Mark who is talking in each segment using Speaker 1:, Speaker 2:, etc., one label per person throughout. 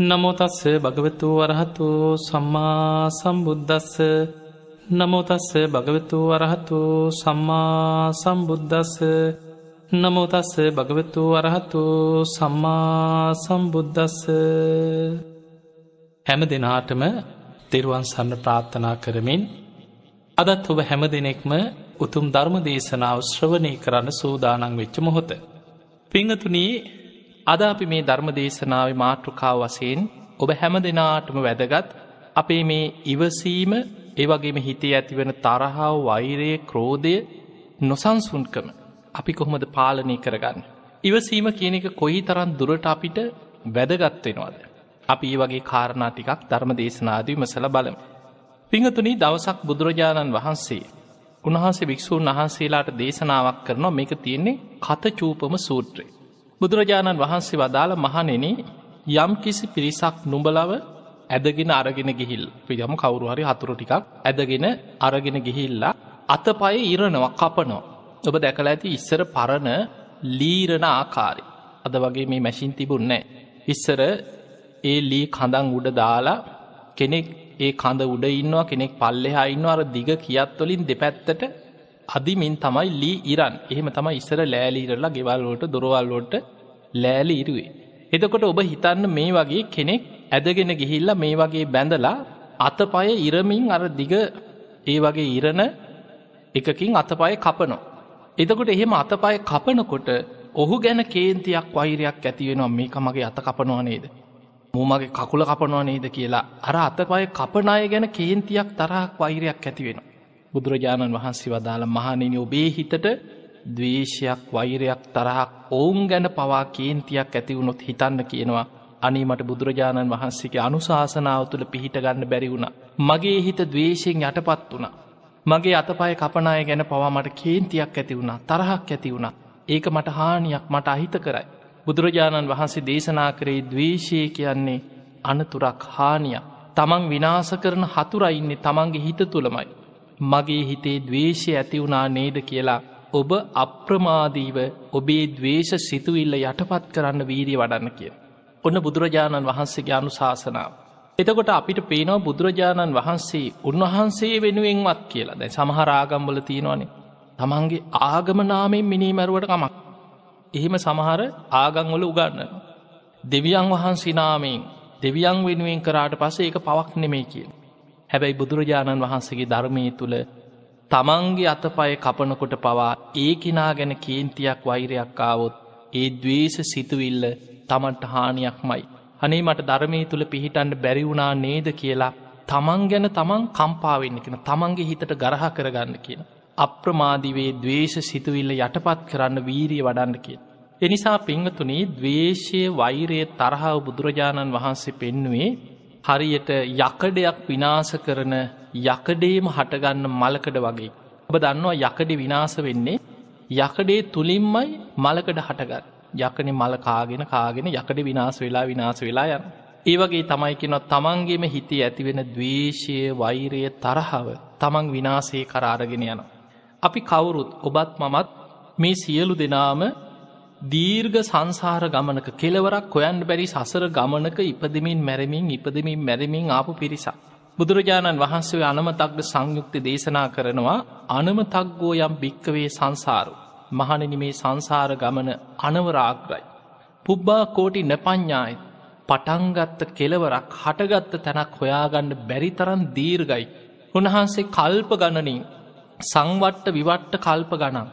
Speaker 1: නමෝතස්ස භගවතු වරහතු සම්මා සම්බුද්ධස්ස නමෝතස්ස භගවතු වරහතු සම්මා සම්බුද්ධස්ස නමෝතස්ස භගවතු වරහතු සම්මා සම්බුද්ධස්ස හැම දෙනාටම තෙරුවන් සන්න ප්‍රාර්ථනා කරමින් අදත් ඔබ හැම දෙනෙක්ම උතුම් ධර්ම දේශනාව ශ්‍රවණය කරන්න සූදානං වෙච්ච මොහොත. පිංහතුනී අද අපි මේ ධර්ම දේශනාව මාතෘකාව වසයෙන් ඔබ හැම දෙනාටම වැදගත් අපේ මේ ඉවසීම ඒවගේම හිතේ ඇතිවන තරහාව වෛරය ක්‍රෝධය නොසන්සුන්කම අපි කොහොමද පාලනය කරගන්න. ඉවසීම කියන එක කොයි තරන් දුරට අපිට වැදගත්වෙනවාද. අපි ඒ වගේ කාරණා ටිකක් ධර්ම දේශනාදී මසල බලම. පිංහතුනී දවසක් බුදුරජාණන් වහන්සේ. උන්වහන්සේ භික්‍ෂූන් වහන්සේලාට දේශනාවක් කරනවා මේක තියෙන්නේ කත චූපම සූත්‍රය. බුදුරජාණන් වහන්සේ වදාළ මහනෙන යම් කිසි පිරිසක් නුඹලව ඇදගෙන අරගෙන ගිහිල් පියම කවරු හරි හතුරු ටිකක් ඇදගෙන අරගෙන ගිහිල්ලා අතපය ඉරනවා කපනෝ. ඔබ දැකල ඇති ඉස්සර පරණ ලීරණ ආකාරි. අද වගේ මේ මැසින් තිබුන්නෑ. ඉස්සර ඒ ලී කඳං උඩ දාලා කෙනෙක් ඒ කඳ උඩ ඉන්නවා කෙනෙක් පල්ලෙහා ඉන්න අර දිග කියත්වලින් දෙපැත්තට අදිමින් තමයි ලී ඉරන් එහෙම තමයි ඉස්සර ලෑලීරලා ගෙවල්ලෝට දොරවල්ලෝට ලෑලි ඉරුවේ. එතකොට ඔබ හිතන්න මේ වගේ කෙනෙක් ඇදගෙන ගිහිල්ල මේ වගේ බැඳලා අතපය ඉරමින් අර දිග ඒ වගේ ඉරණ එකකින් අතපය කපනො. එතකොට එහෙම අතපය කපනකොට ඔහු ගැන කේන්තියක් වෛරයක් ඇතිවෙනවා මේක මගේ අත කපනවා නේද. මූමගේ කකුල කපනවා නේද කියලා අර අතපය කපනාය ගැන කේන්තියක් තරහක් වෛරයක් ඇතිවෙන. බුදුරජාණන් වහන්සේ වදාළ මහනිනි ඔබේ හිතට දවේශයක් වෛරයක් තරහක් ඔවුන් ගැන පවා කේන්තියක් ඇතිවුණොත් හිතන්න කියනවා අනී මට බුදුරජාණන් වහන්සේගේ අනුශාසනාව තුළ පිහිට ගන්න බැරි වුණ. මගේ හිත දවේශයෙන් යටපත් වුණ. මගේ අතපය කපනාය ගැන පවා මට කේන්තියක් ඇති වුණ තරහක් ඇති වුණ. ඒක මට හානියක් මට අහිත කරයි. බුදුරජාණන් වහන්සේ දේශනා කරේ දවේශය කියන්නේ අනතුරක් හානිය. තමන් විනාස කරන හතුරයින්නේ තමන්ගේ හිත තුළමයි. මගේ හිතේ දවේශය ඇති වුණා නේද කියලා ඔබ අප්‍රමාදීව ඔබේ දවේශ සිතුවිල්ල යටපත් කරන්න වීරිය වඩන්න කිය. ඔන්න බුදුරජාණන් වහන්සේගේ අනු ශාසනාව. එතකොට අපිට පේනවා බුදුරජාණන් වහන්සේ උන්වහන්සේ වෙනුවෙන්වත් කියලා දැ සමහරාගම්බල තියෙනවානේ. තමන්ගේ ආගමනාමෙන් මිනී මැරුවට කමක්. එහෙම සමහර ආගංවල උගන්න. දෙවියන් වහන්සේ නාමෙන් දෙවියන් වෙනුවෙන් කරාට පසේ ඒක පවක් නෙමේ කිය. හැබැයි බුදුරජාණන් වහන්සේගේ ධර්මය තුළ තමන්ගේ අතපය කපනකොට පවා ඒ කෙනා ගැන කේන්තියක් වෛරයක් ආවොත් ඒ දවේශ සිතුවිල්ල තමන්ට හානියක් මයි. අනේ මට ධර්මය තුළ පිහිටන්ට බැරිවුණා නේද කියලා තමන් ගැන තමන් කම්පාවෙන්න කෙන තමන්ගේ හිතට ගරහ කරගන්න කියන. අප්‍රමාදිවේ දවේශ සිතුවිල්ල යටපත් කරන්න වීරිය වඩන්න කිය. එනිසා පිංහතුනේ දවේශය වෛරය තරහාව බුදුරජාණන් වහන්සේ පෙන්නුවේ හරියට යකඩයක් විනාස කරන යකඩේම හටගන්න මලකඩ වගේ. ඔබ දන්නවා යකඩි විනාස වෙන්නේ යකඩේ තුළින්මයි මලකඩ හටගත් යකන මල කාගෙන කාගෙන යකඩ විනාස වෙලා විනාස වෙලා යන. ඒවගේ තමයිකෙනොත් තමන්ගේම හිතේ ඇතිවෙන දවේශය වෛරය තරහාව තමන් විනාසේ කරාරගෙන යන. අපි කවුරුත් ඔබත් මමත් මේ සියලු දෙනාම දීර්ග සංසාර ගමනක කෙලවරක් කොයන් බැරි සසර ගමනක ඉපදමින් මැරමින් ඉපදමින් මැරමින් ආපු පිරිසක්. බුදුරජාණන් වහන්සේ අනමතක්ද සංයුක්ති දේශනා කරනවා අනමතක්ගෝ යම් භික්කවේ සංසාරු. මහණනි මේ සංසාර ගමන අනවරාග්‍රයි. පුබ්බා කෝටි නපඥ්ඥායි පටන්ගත්ත කෙලවරක් හටගත්ත තැනක් හොයාගන්න බැරිතරන් දීර්ගයි. උන්වහන්සේ කල්ප ගණනින් සංවට්ට විවට්ට කල්ප ගණන්.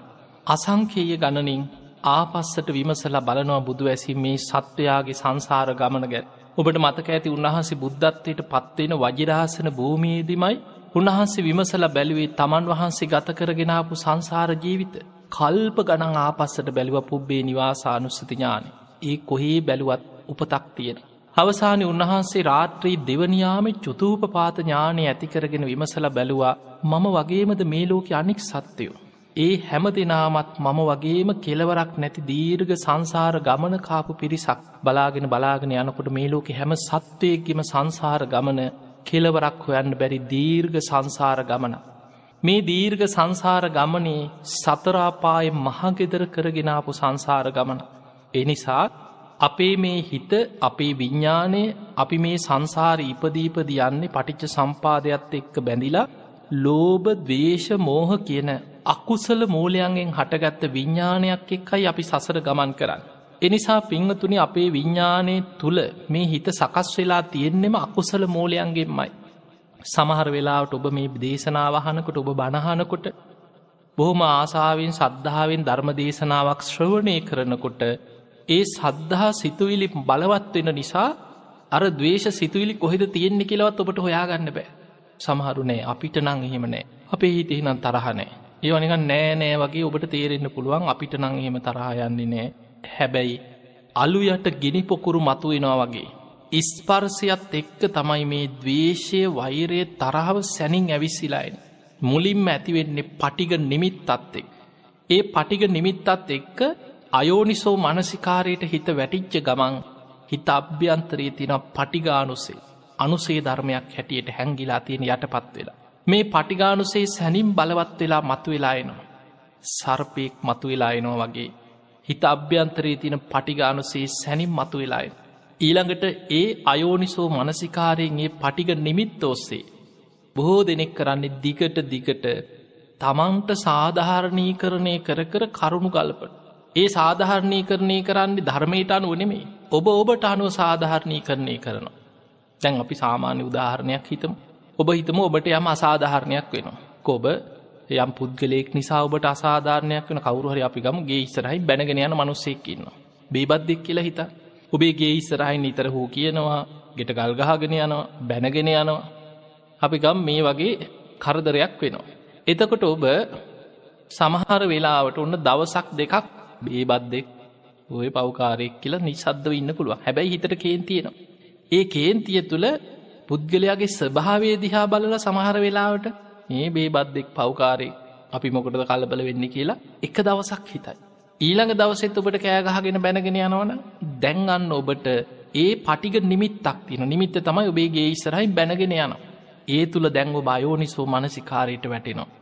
Speaker 1: අසංකේය ගණනින් ආපස්සට විමසලා බලනවා බුදු ඇසි මේ සත්වයාගේ සංසාර ගමන ගැත්. ඔබට මතක ඇති උන්වහන්සේ බුද්ධත්වයට පත්වෙන වජිරාසන භූමියේදිමයි උන්වහන්සේ විමසල බැලුවේ තමන් වහන්සේ ගත කරගෙනාපු සංසාර ජීවිත. කල්ප ගණන් ආපස්සට බැලුව පුබ්බේ නිවාසානුස්සතිඥානය. ඒ කොහේ බැලුවත් උපතක් තියෙන. අවසානය උන්වහන්සේ රාත්‍රී දෙවනියාම චුතූප පාත ඥානය ඇතිකරගෙන විමසල බැලුවා මම වගේමද මේ ලෝක අනික් සත්‍යයෝ. ඒ හැම දෙනාමත් මම වගේම කෙලවරක් නැති දීර්ග සංසාර ගමන කාපු පිරිසක් බලාගෙන බලාගෙන යනකොට මේ ලෝකෙ හැම සත්වයක්ගම සංසාර ගමන කෙලවරක් හොයන්න බැරි දීර්ග සංසාර ගමන. මේ දීර්ග සංසාර ගමනේ සතරාපාය මහගෙදර කරගෙනාපු සංසාර ගමන. එනිසා අපේ මේ හිත අපේ විඤ්ඥානය අපි මේ සංසාර ඉපදීපද යන්නේ පටිච්ච සම්පාදයක්ත් එක්ක බැඳිලා ලෝභ දවේශ මෝහ කියන අකුසල මූලයන්ගෙන් හටගත්ත විඤ්ඥානයක් එක්කයි අපි සසර ගමන් කරන්න. එනිසා පිංහතුනි අපේ විඤ්ඥානය තුළ මේ හිත සකස් වෙලා තියෙන්නෙම අකුසල මූලයන්ගෙන්මයි. සමහර වෙලාවට ඔබ මේ දේශනාවහනකොට ඔබ බණහනකොට බොහොම ආසාාවෙන් සද්ධාවෙන් ධර්ම දේශනාවක් ශ්‍රවණය කරනකොට ඒ සද්ධහා සිතුවිලි බලවත් වෙන නිසා අර දවේශ සිතුවිලි කොහෙද තියෙන්නේ කියලවත් ඔබට හොයාගන්න බෑ සමහරු නෑ අපිට නං එහෙම නෑ අපේ හිතෙහි නම් තරහනෑ ඒවනික නෑ නෑ වගේ ඔබට තේරෙන්න පුළුවන් අපිට නං එහෙම තරහා යන්නේ නෑ හැබැයි අලු යට ගිනි පොකුරු මතුවෙනවා වගේ ඉස්පර්සයත් එක්ක තමයි මේ දවේශය වෛරය තරහව සැනින් ඇවිස්සිලායින්. මුලින්ම ඇතිවෙන්නේ පටිග නිමිත්තත් එක්. ඒ පටිග නිමිත්තත් එක්ක අයෝනිසෝ මනසිකාරයට හිත වැටිච්ච ගමන් හිත අභ්‍යන්තරයේ තින පටිගානුසේ අනුසේ ධර්මයක් හැටියට හැංගිලා තියෙන යටපත් වෙලා. මේ පටිගානුසේ සැනින් බලවත් වෙලා මතු වෙලා එනවා. සර්පයෙක් මතු වෙලා එනවා වගේ හිත අභ්‍යන්තරයේ තින පටිගානුසේ සැනින් මතු වෙලායි. ඊළඟට ඒ අයෝනිසෝ මනසිකාරයෙන් ඒ පටිග නිමිත්ත ඔස්සේ. බොහෝ දෙනෙක් කරන්නේ දිගට දිගට තමන්ට සාධාරණී කරණය කර කර කරුණු ගල්පට. ඒ සාධහරණී කරණය කරන්නේ ධර්මයට අනුව නෙමේ ඔබ ඔබට අනුව සාධහරණී කරණය කරනවා. දැන් අපි සාමාන්‍ය උදාහරණයක් හිතම ඔබ හිතම ඔබට යම අසාධහරණයක් වෙනවා. කොබ යම් පුද්ගලෙක් නිසා ඔබට අසාධාරණයක් වෙන කවරුහරි අපි ගම ගේ ඉස්සරහයි බැනගෙන යන මනුස්සෙක්කින්න. බේබද්දෙක් කියලා හිත ඔබේ ගේ ඉස්සරහයි නිතර හෝ කියනවා ගෙට ගල්ගහගෙන යනවා බැනගෙන යනවා. අපි ගම් මේ වගේ කරදරයක් වෙනවා. එතකොට ඔබ සමහර වෙලාවට ඔන්න දවසක් දෙකක් බේබද්දෙක් ඔය පවකාරෙක් කියලා නිසද්දව ඉන්න පුළුව හැබැයි හිතට කේන්තියනවා. ඒ කේන්තිය තුළ පුද්ගලයාගේ ස්වභාවේ දිහා බලල සමහර වෙලාවට මේ බේබද්දෙක් පවකාරෙක් අපි මොකටද කලබල වෙන්න කියලා එක දවසක් හිතයි. ඊළඟ දවසෙත් ඔබට කෑගහගෙන බැනගෙන යනවන දැන්ගන්න ඔබට ඒ පටිග නිමිත්තක් තින නිමිත්ත තමයි ඔබේගේ ඉස්සරහයි බැනගෙන යන. ඒ තුළ දැංගව බයෝනිසෝ මනසිකාරයට වැටෙනවා.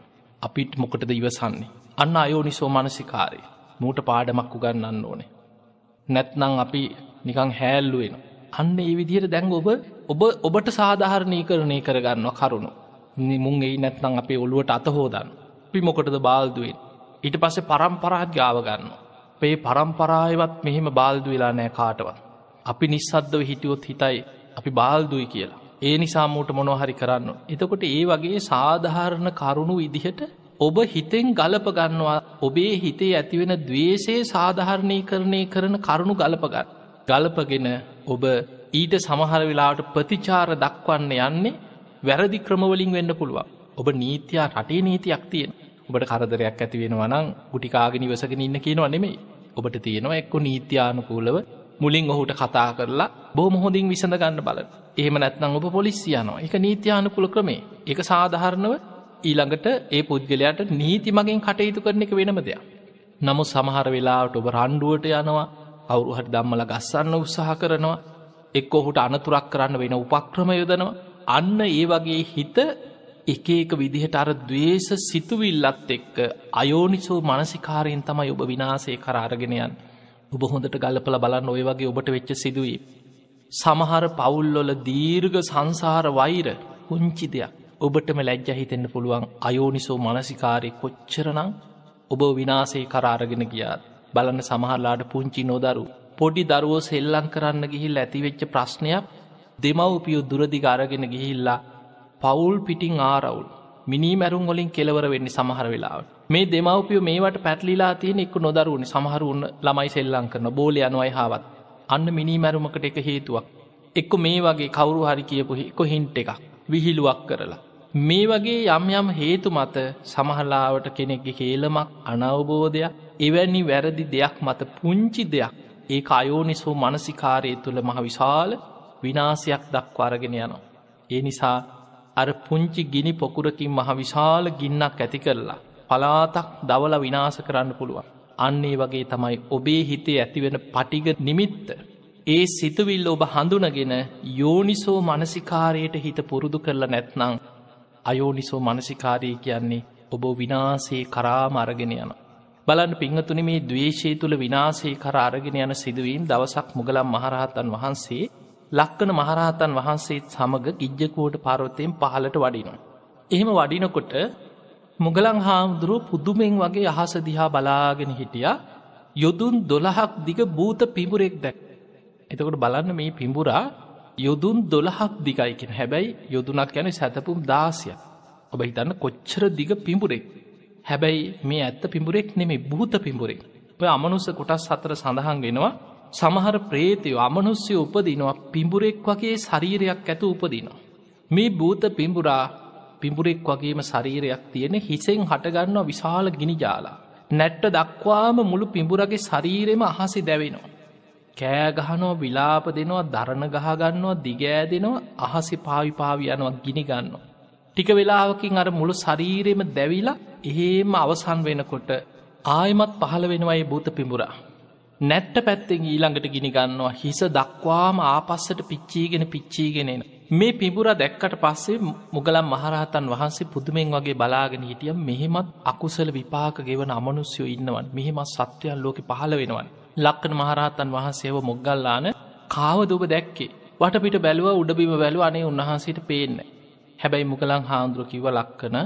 Speaker 1: අපිට මොකටද ඉවසන්නේ. අන්න අයෝනිසෝ මනසිකාරය මූට පාඩමක් උගන්නන්න ඕනේ. නැත්නං අපි නිකං හැල්ලුවෙන. අන්න ඒ විදිහයට දැංග ඔබ ඔබ ඔබට සාධාරණය කරණය කරගන්න කරුණු. නිමුන් එයි නැත්නං අපේ ඔළුවට අතහෝදන්න. පි මොකටද බාල්දුවෙන්. ඊට පස්සේ පරම්පරාත් ගාව ගන්න. පේ පරම්පරායවත් මෙහෙම බාල්දු වෙලා නෑ කාටවත්. අපි නිස්සද්දව හිටියොත් හිතයි අපි බාල්දුයි කියලා. ඒ නිසාමූට මොනොහරි කරන්න. එතකොට ඒ වගේ සාධාරණ කරුණු ඉදිහට ඔබ හිතෙන් ගලප ගන්නවා ඔබේ හිතේ ඇතිවෙන දවේශයේ සාධාරණය කරණය කරන කරුණු ගලපගත්. ගලපගෙන ඔබ ඊට සමහර වෙලාට ප්‍රතිචාර දක්වන්න යන්නේ වැරදි ක්‍රමවලින් වෙන්න පුළුවන්. ඔබ නීතියා රටේ නීතියක් තියෙන. ඔබට කරදරයක් ඇති වෙනවනම් ගුටිකාගෙන නිවසගෙන ඉන්න කියනවා නෙමෙයි. ඔබට තියෙනවා එක්කො නීත්‍යානුකූලව මුලින් ඔහුට කතා කරලා බොහම හොඳින් විසඳ ගන්න බල. එහෙම නැත්නම් ඔබ පොලිසියනවා එක නීත්‍යානුකුල ක්‍රමේ එක සාධහරණව ඊළඟට ඒ පුද්ගලයාට නීති මගින් කටයුතු කරන එක වෙනම දෙයක්. නමු සමහර වෙලාට ඔබ රණ්ඩුවට යනවා කවුරුහට දම්මල ගස්සන්න උත්සාහ කරනවා එක් ඔහුට අනතුරක් කරන්න වෙන උපක්‍රම යොදනවා. අන්න ඒ වගේ හිත එක එක විදිහට අර දවේශ සිතුවිල්ලත් එක්ක අයෝනිසෝ මනසිකාරයෙන් තමයි ඔබ විනාසේ කරාරගෙනයන් ඔබ හොඳට ගලපල බලන්න ඔය වගේ ඔබට වෙච්ච සිදුවී. සමහර පවුල්ලොල දීර්ග සංසාර වෛර පුංචි දෙයක්. ඔබටම ලැජ්ජ හිතෙන්න්න පුළුවන් අයෝනිසෝ මනසිකාරය කොච්චරනං ඔබ විනාසේ කරාරගෙන ගියාත් බලන්න සමහරලාට පුංචි නොදරු. පොඩි දරුවෝ සෙල්ලං කරන්න ගිහිල් ඇතිවෙච්ච ප්‍රශ්නයක් දෙමව්පියෝ දුරදිග අරගෙන ගිහිල්ලා පවුල් පිටිං ආරවුල් මිනි මැරුම් වලින් කෙලවර වෙන්න සමහර වෙලාවට. මේ දෙමවපිය මේවට පැටලිලා තියෙන එක්ක නොදරුවනි. සමහරුන්න ළමයි සෙල්ලං කරන බෝල යනුවයි හාවත් අන්න මිනි මැරුමකට එක හේතුවක්. එක්ක මේ වගේ කවුරු හරි කියපු එක්ක හින්ට එකක් විහිළුවක් කරලා. මේ වගේ යම් යම් හේතු මත සමහලාවට කෙනෙක්ගේ කේලමක් අනවබෝධයක් එවැනි වැරදි දෙයක් මත පුංචි දෙයක් ඒ අයෝනිසෝ මනසිකාරය තුළ මහ විශාල විනාසයක් දක්වාරගෙන යනවා. ඒ නිසා අර පුංචි ගිනි පොකුරකින් මහ විශාල ගින්නක් ඇති කරලා. පලාතක් දවල විනාස කරන්න පුළුවන්. අන්නේ වගේ තමයි ඔබේ හිතේ ඇතිවෙන පටිග නිමිත්ත. ඒ සිතුවිල්ල ඔබ හඳුනගෙන යෝනිසෝ මනසිකාරයට හිත පුරුදු කරලා නැත්නං අයෝනිසෝ මනසිකාරී කියන්නේ ඔබ විනාසේ කරාම අරගෙන යන. බලන්න පිංහතුන මේ දවේශය තුළ විනාසේ කර අරගෙන යන සිදුවීම් දවසක් මුගලම් මහරහතන් වහන්සේ ලක්කන මහරහතන් වහන්සේත් සමඟ ගිජ්ජකුවට පරවතයෙන් පහලට වඩිනවා. එහෙම වඩිනකොට මුගලං හාමුදුරුව පුදුමෙන් වගේ අහස දිහා බලාගෙන හිටිය යොදුන් දොළහක් දිග භූත පිඹුරෙක් දැක්. එතකොට බලන්න මේ පිඹුරා යොදුන් දොළහක් දිගයිකෙන හැබැයි යොදුනක් ගැන සැතපුම් දාසිය. ඔබ හිතන්න කොච්චර දිග පිඹුරෙක්. හැබැයි මේ ඇත්ත පිඹුරෙක් නෙමේ භූත පිඹුරෙක්. ඔය අමනුස්ස කොටස් හතර සඳහන් වෙනවා සමහර ප්‍රේතයෝ අමනුස්්‍යය උපදිනවා පිඹුරෙක් වගේ ශරීරයක් ඇතු උපදිනවා. මේ භූත පිඹුරා පිඹුරෙක් වගේම ශරීරයක් තියෙන හිසෙන් හටගන්නවා විශාල ගිනි ජාලා. නැට්ට දක්වාම මුළු පිඹුරගේ ශරීරෙම අහසි දැවෙනවා. කෑගහනෝ විලාප දෙනවා දරණ ගහගන්නවා දිගෑ දෙනවා අහසි පාවි පාවියනවා ගිනිගන්නවා. ටික වෙලාවකින් අර මුළු ශරීරෙම දැවිලා එහෙම අවසන් වෙනකොට ආයමත් පහළ වෙනවයි භූත පිඹුරා. නැට්ට පැත්තෙන් ඊළඟට ගිනිගන්නවා හිස දක්වාම ආපස්සට පිච්චීගෙන පිච්චීගෙනෙන. මේ පිබුර දැක්කට පස්සේ මුගලම් මහරහතන් වහන්සේ පුදුමෙන් වගේ බලාගෙන හිටිය මෙහෙමත් අකුසල විපාක ගෙවන අමනුස්යෝ ඉන්නවන් මෙහෙමත් සත්‍යයන් ලෝක පහළ වෙනවන්. ලක්කන මහරහතන් වහන්සේව මොග්ගල්ලාන කාවදුබ දැක්කේ. වටපිට බැලුව උඩබිම බැලුව අනේ උන්වහන්සේට පේන්න. හැබැයි මුගලං හාන්දුර කිව ලක්කන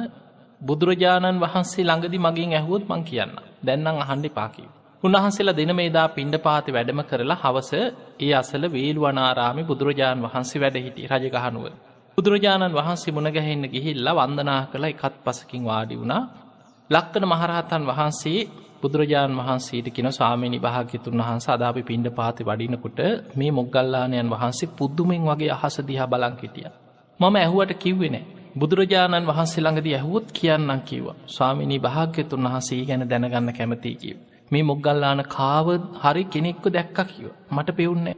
Speaker 1: බුදුරජාණන් වහන්සේ ළඟදි මගින් ඇහුවොත් මං කියන්න දැන්නම් අහන්ඩි පාකිව. උන්වහන්සේලා දෙන මේදා පිණ්ඩ පාති වැඩම කරලා හවස ඒ අසල වේල්වනාරාමි බුදුරජාණන් වහන්සේ වැඩ හිටි රජගහනුව. බුදුරජාණන් වහන්සේ මුණගැහෙන්න ගිහිල්ලා වන්දනා කළ එකත් පසකින් වාඩි වුණා ලක්කන මහරහතන් වහන්සේ බුදුරජාණන් වහන්සේට කියෙන ස්වාමිනි භාග්‍යතුන් වහන්ස අදාපි පිණ්ඩ පාති වඩිනකොට මේ මොග්ගල්ලානයන් වහන්සේ පුද්දුමෙන් වගේ අහස දිහා බලං හිටිය. මම ඇහුවට කිව්වෙනෑ බුදුරජාණන් වහන්සේ ළඟද ඇහුවොත් කියන්නම් කිව්ව ස්වාමිනී භාග්‍යතුන් වහසේ ගැන දැනගන්න කැමති කිව. මේ මොග්ගල්ලාන කාව හරි කෙනෙක්ව දැක්ක කිව මට පෙවුන්නේ.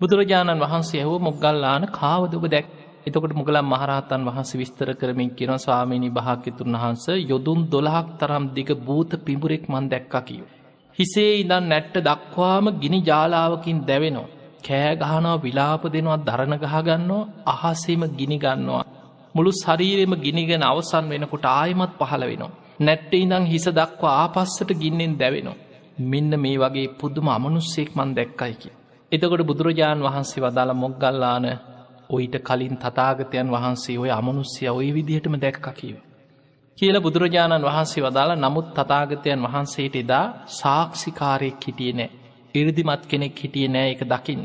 Speaker 1: බුදුරජාණන් වහන්සේ ඇහෝ මොග්ගල්ලාන කාවදබ දැක් එතකොට මුගලම් මහරහතන් වහන්සේ විස්තර කරමින් කියෙන ස්වාමීණි භාක්‍යතුන් වහන්ස යොදුන් දොළහක් තරම් දිග භූත පිඹුරෙක් මන් දැක්ක කිව. හිසේ ඉදන් නැට්ට දක්වාම ගිනි ජාලාවකින් දැවෙනවා. කෑගහනවා විලාප දෙනවා දරණ ගහගන්නවා අහසේම ගිනි ගන්නවා. මුළු ශරීරෙම ගිනිගෙන අවසන් වෙනකොට ආයමත් පහළ වෙනවා. නැට්ට ඉඳං හිස දක්වා ආපස්සට ගින්නෙන් දැවෙනවා. මෙන්න මේ වගේ පුදුම අමනුස්සෙක් මන් දැක්කයිකි. එතකොට බුදුරජාණන් වහන්සේ වදාළ මොග්ගල්ලාන ඔයිට කලින් තතාගතයන් වහන්සේ ඔය අමනුස්්‍යය ඔය විදිහටම දැක්ක කිව. කියල බුදුරජාණන් වහන්සේ වදාළ නමුත් තතාගතයන් වහන්සේට එදා සාක්ෂිකාරයෙක් හිටිය නෑ ඉරදිමත් කෙනෙක් හිටිය නෑ එක දකින්න.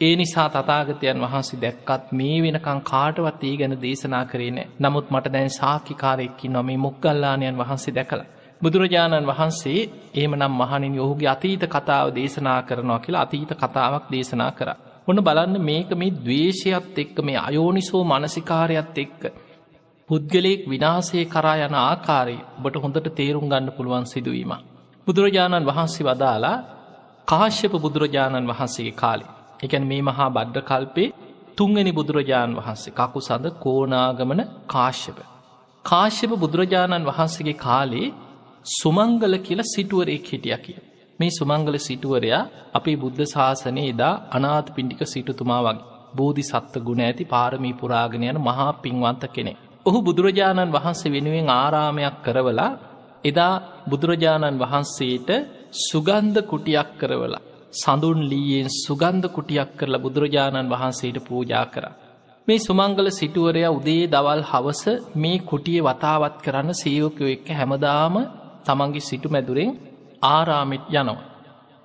Speaker 1: ඒ නිසා තතාගතයන් වහන්සේ දැක්කත් මේ වෙනකං කාටවත් ඒ ගැන දේශනා කරේන නමුත් මට දැන් සාකිකාරෙක්කි නොමේ මුක්ගල්ලානයන් වහන්සේ දැකළ. බුදුරජාණන් වහන්සේ ඒම නම් මහනින් ඔහුගේ අතීත කතාව දේශනා කරනවා කියලා අතීත කතාවක් දේශනා කර. ඔන්න බලන්න මේක මේ දවේශයත් එක්ක මේ අයෝනිසෝ මනසිකාරයත් එක්ක. පුද්ගලයෙක් විනාසේ කරා යන ආකාරය ඔබට හොඳට තේරුම් ගන්න පුළුවන් සිදුවීම. බුදුරජාණන් වහන්සේ වදාලා කාශ්‍යප බුදුරජාණන් වහන්සේගේ කාලේ එකැන මේ මහා බද්ධ කල්පේ තුන්ගනි බුදුරජාණන් වහන්සේ කකු සඳ කෝනාගමන කාශ්‍යප. කාශ්‍යප බුදුරජාණන් වහන්සේගේ කාලේ සුමංගල කියල සිටුවරෙක් හිටිය කිය. මේ සුමංගල සිටුවරයා අපේ බුද්ධ ශාසනය එදා අනාත් පිණ්ඩික සිටුතුමා වගේ බෝධි සත්ව ගුණ ඇති පාරමී පුරාගෙන යන මහා පින්වන්ත කෙනෙ. ඔහු බුදුරජාණන් වහන්සේ වෙනුවෙන් ආරාමයක් කරවලා එදා බුදුරජාණන් වහන්සේට සුගන්ධ කුටියක් කරවලා සඳුන් ලීයෙන් සුගන්ධ කුටියක් කරලා බුදුරජාණන් වහන්සේට පූජා කර. මේ සුමංගල සිටුවරය උදේ දවල් හවස මේ කුටිය වතාවත් කරන්න සේවකයෝ එක්ක හැමදාම තමන්ගේ සිටු මැදුරෙන් ආරාමිට් යනවා.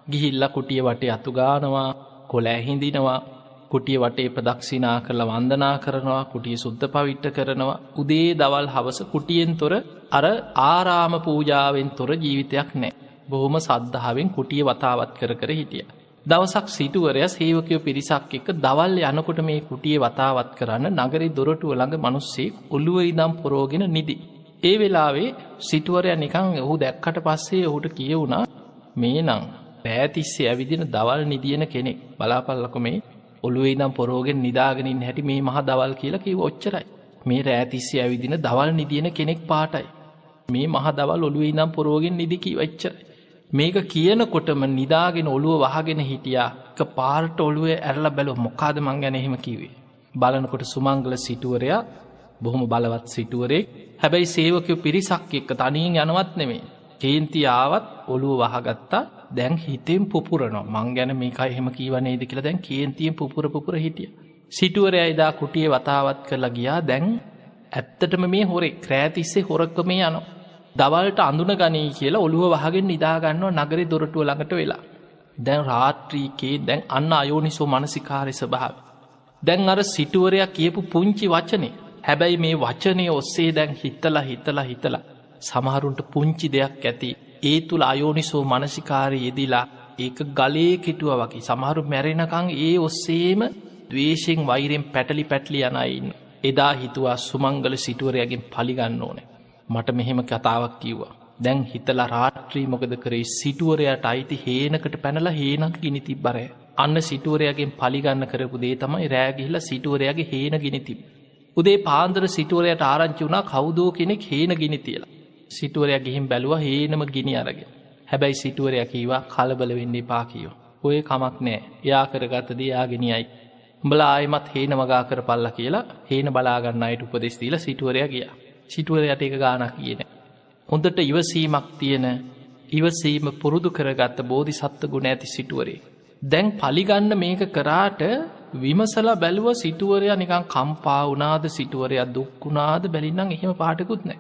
Speaker 1: ගිහිල්ල කුටිය වටේ අතුගානවා කොලෑහිඳිනවා කුටිය වටේ ප්‍රදක්ෂිනා කරලා වන්දනා කරනවා කුටිය සුද්ධ පවිට්ට කරනවා උදේ දවල් හවස කුටියෙන් තොර අර ආරාම පූජාවෙන් තොර ජීවිතයක් නෑ. බොහොම සද්ධාවෙන් කුටිය වතාවත් කර කර හිටිය. දවසක් සිටුවරය සේවකයෝ පිරිසක් එක දවල් යනකොට මේ කුටිය වතාවත් කරන්න නගරි දොරටුව ළඟ මනුස්සේ ඔල්ලුව ඉදම් පොරෝගෙන නිදි. ඒ වෙලාවේ සිටුවරය නිකං ඔහු දැක්කට පස්සේ ඔහුට කියවුණා මේ නං පෑතිස්සේ ඇවිදින දවල් නිදියන කෙනෙක් බලාපල්ලක මේ ඔළුවේ දම් පොරෝගෙන් නිදාගෙනින් හැටි මේ මහ දවල් කියලා කිව ඔච්චරයි මේ රෑතිස්සේ ඇවිදින දවල් නිදියන කෙනෙක් පාටයි මේ මහ දවල් ඔළුවේ දම් පොරෝගෙන් නිදිකී වෙච්චරයි මේක කියනකොටම නිදාගෙන ඔළුව වහගෙන හිටියා පාර්ට ඔළුව ඇරල බැලු මොකාද මං ගැන එහෙම කිවේ. බලනකොට සුමංගල සිටුවරයා බොහොම බලවත් සිටුවරෙක් හැබැයි සේවකයෝ පිරිසක් එක්ක තනියෙන් යනවත් නෙමේ. කේන්ති ආවත් ඔළුව වහගත්තා දැන් හිතෙන් පුපුරනවා මං ගැන මේකයි එහෙම කීවනේද කියලා දැන් කේන්තියෙන් පුපුර පුපුර හිටිය. සිටුවරය එදා කුටිය වතාවත් කරලා ගියා දැන් ඇත්තටම මේ හොරේ ක්‍රෑතිස්සේ හොරක්ක මේ යනවා. දවල්ට අඳුන ගනී කියලා ඔළුව වහගෙන් නිදාගන්නවා නගරි දොරටුව ළඟට වෙලා. දැන් රාත්‍රීකේ දැන් අන්න අයෝනිසෝ මනසිකාරය ස්භාව. දැන් අර සිටුවරයක් කියපු පුංචි වචනේ. හැබැයි මේ වචනය ඔස්සේ දැන් හිත්තලා හිතලා හිතලා සමහරුන්ට පුංචි දෙයක් ඇති. ඒ තුළ අයෝනිසෝ මනසිකාරය යෙදිලා ඒක ගලේ කෙටුව වගේ. සමහරු මැරෙනකං ඒ ඔස්සේම දවේශයෙන් වෛරෙන් පැටලි පැටලි යනයින්න එදා හිතුවා සුමංගල සිටුවරයගෙන් පලිගන්න ඕන. මට මෙහෙම කතාවක් කිව්වා. දැන් හිතලා රාත්‍රී මොකද කරේ? සිටුවරයට අයිති හේනකට පැනලා හේනක් ගිනි තිබ්බරය අන්න සිටුවරයගෙන් පලිගන්න කරපු දේ තමයි රෑගිහිලා සිටුවරයාගේ හේන ගිනි තිබ උදේ පාන්දර සිටුවරයට ආරංචි වුණා කවුදෝ කෙනෙක් හේන ගිනි තියලා. සිටුවරයක් ගිහිම් බැලුව හේනම ගිනි අරගෙන. හැබැයි සිටුවරය කීවා කලබල වෙන්නේ පා කියෝ. ඔය කමක් නෑ. යා කරගත්තද යාගෙනයයි උඹල ආයමත් හේන මගා කර පල්ල කියලා හේන බලාගන්න අයට උපදෙස් දීල සිටුවරය ගිය. සිටුවරයට එක ගානක් කියන හොඳට ඉවසීමක් තියෙන ඉවසීම පුරුදු කරගත්ත බෝධි සත්ව ගුණ ඇති සිටුවරේ දැන් පලිගන්න මේක කරාට විමසලා බැලුව සිටුවරයා නිකං කම්පා වනාද සිටුවරයක් දුක්කුණාද බැලින්නම් එහෙම පාටකුත් නෑ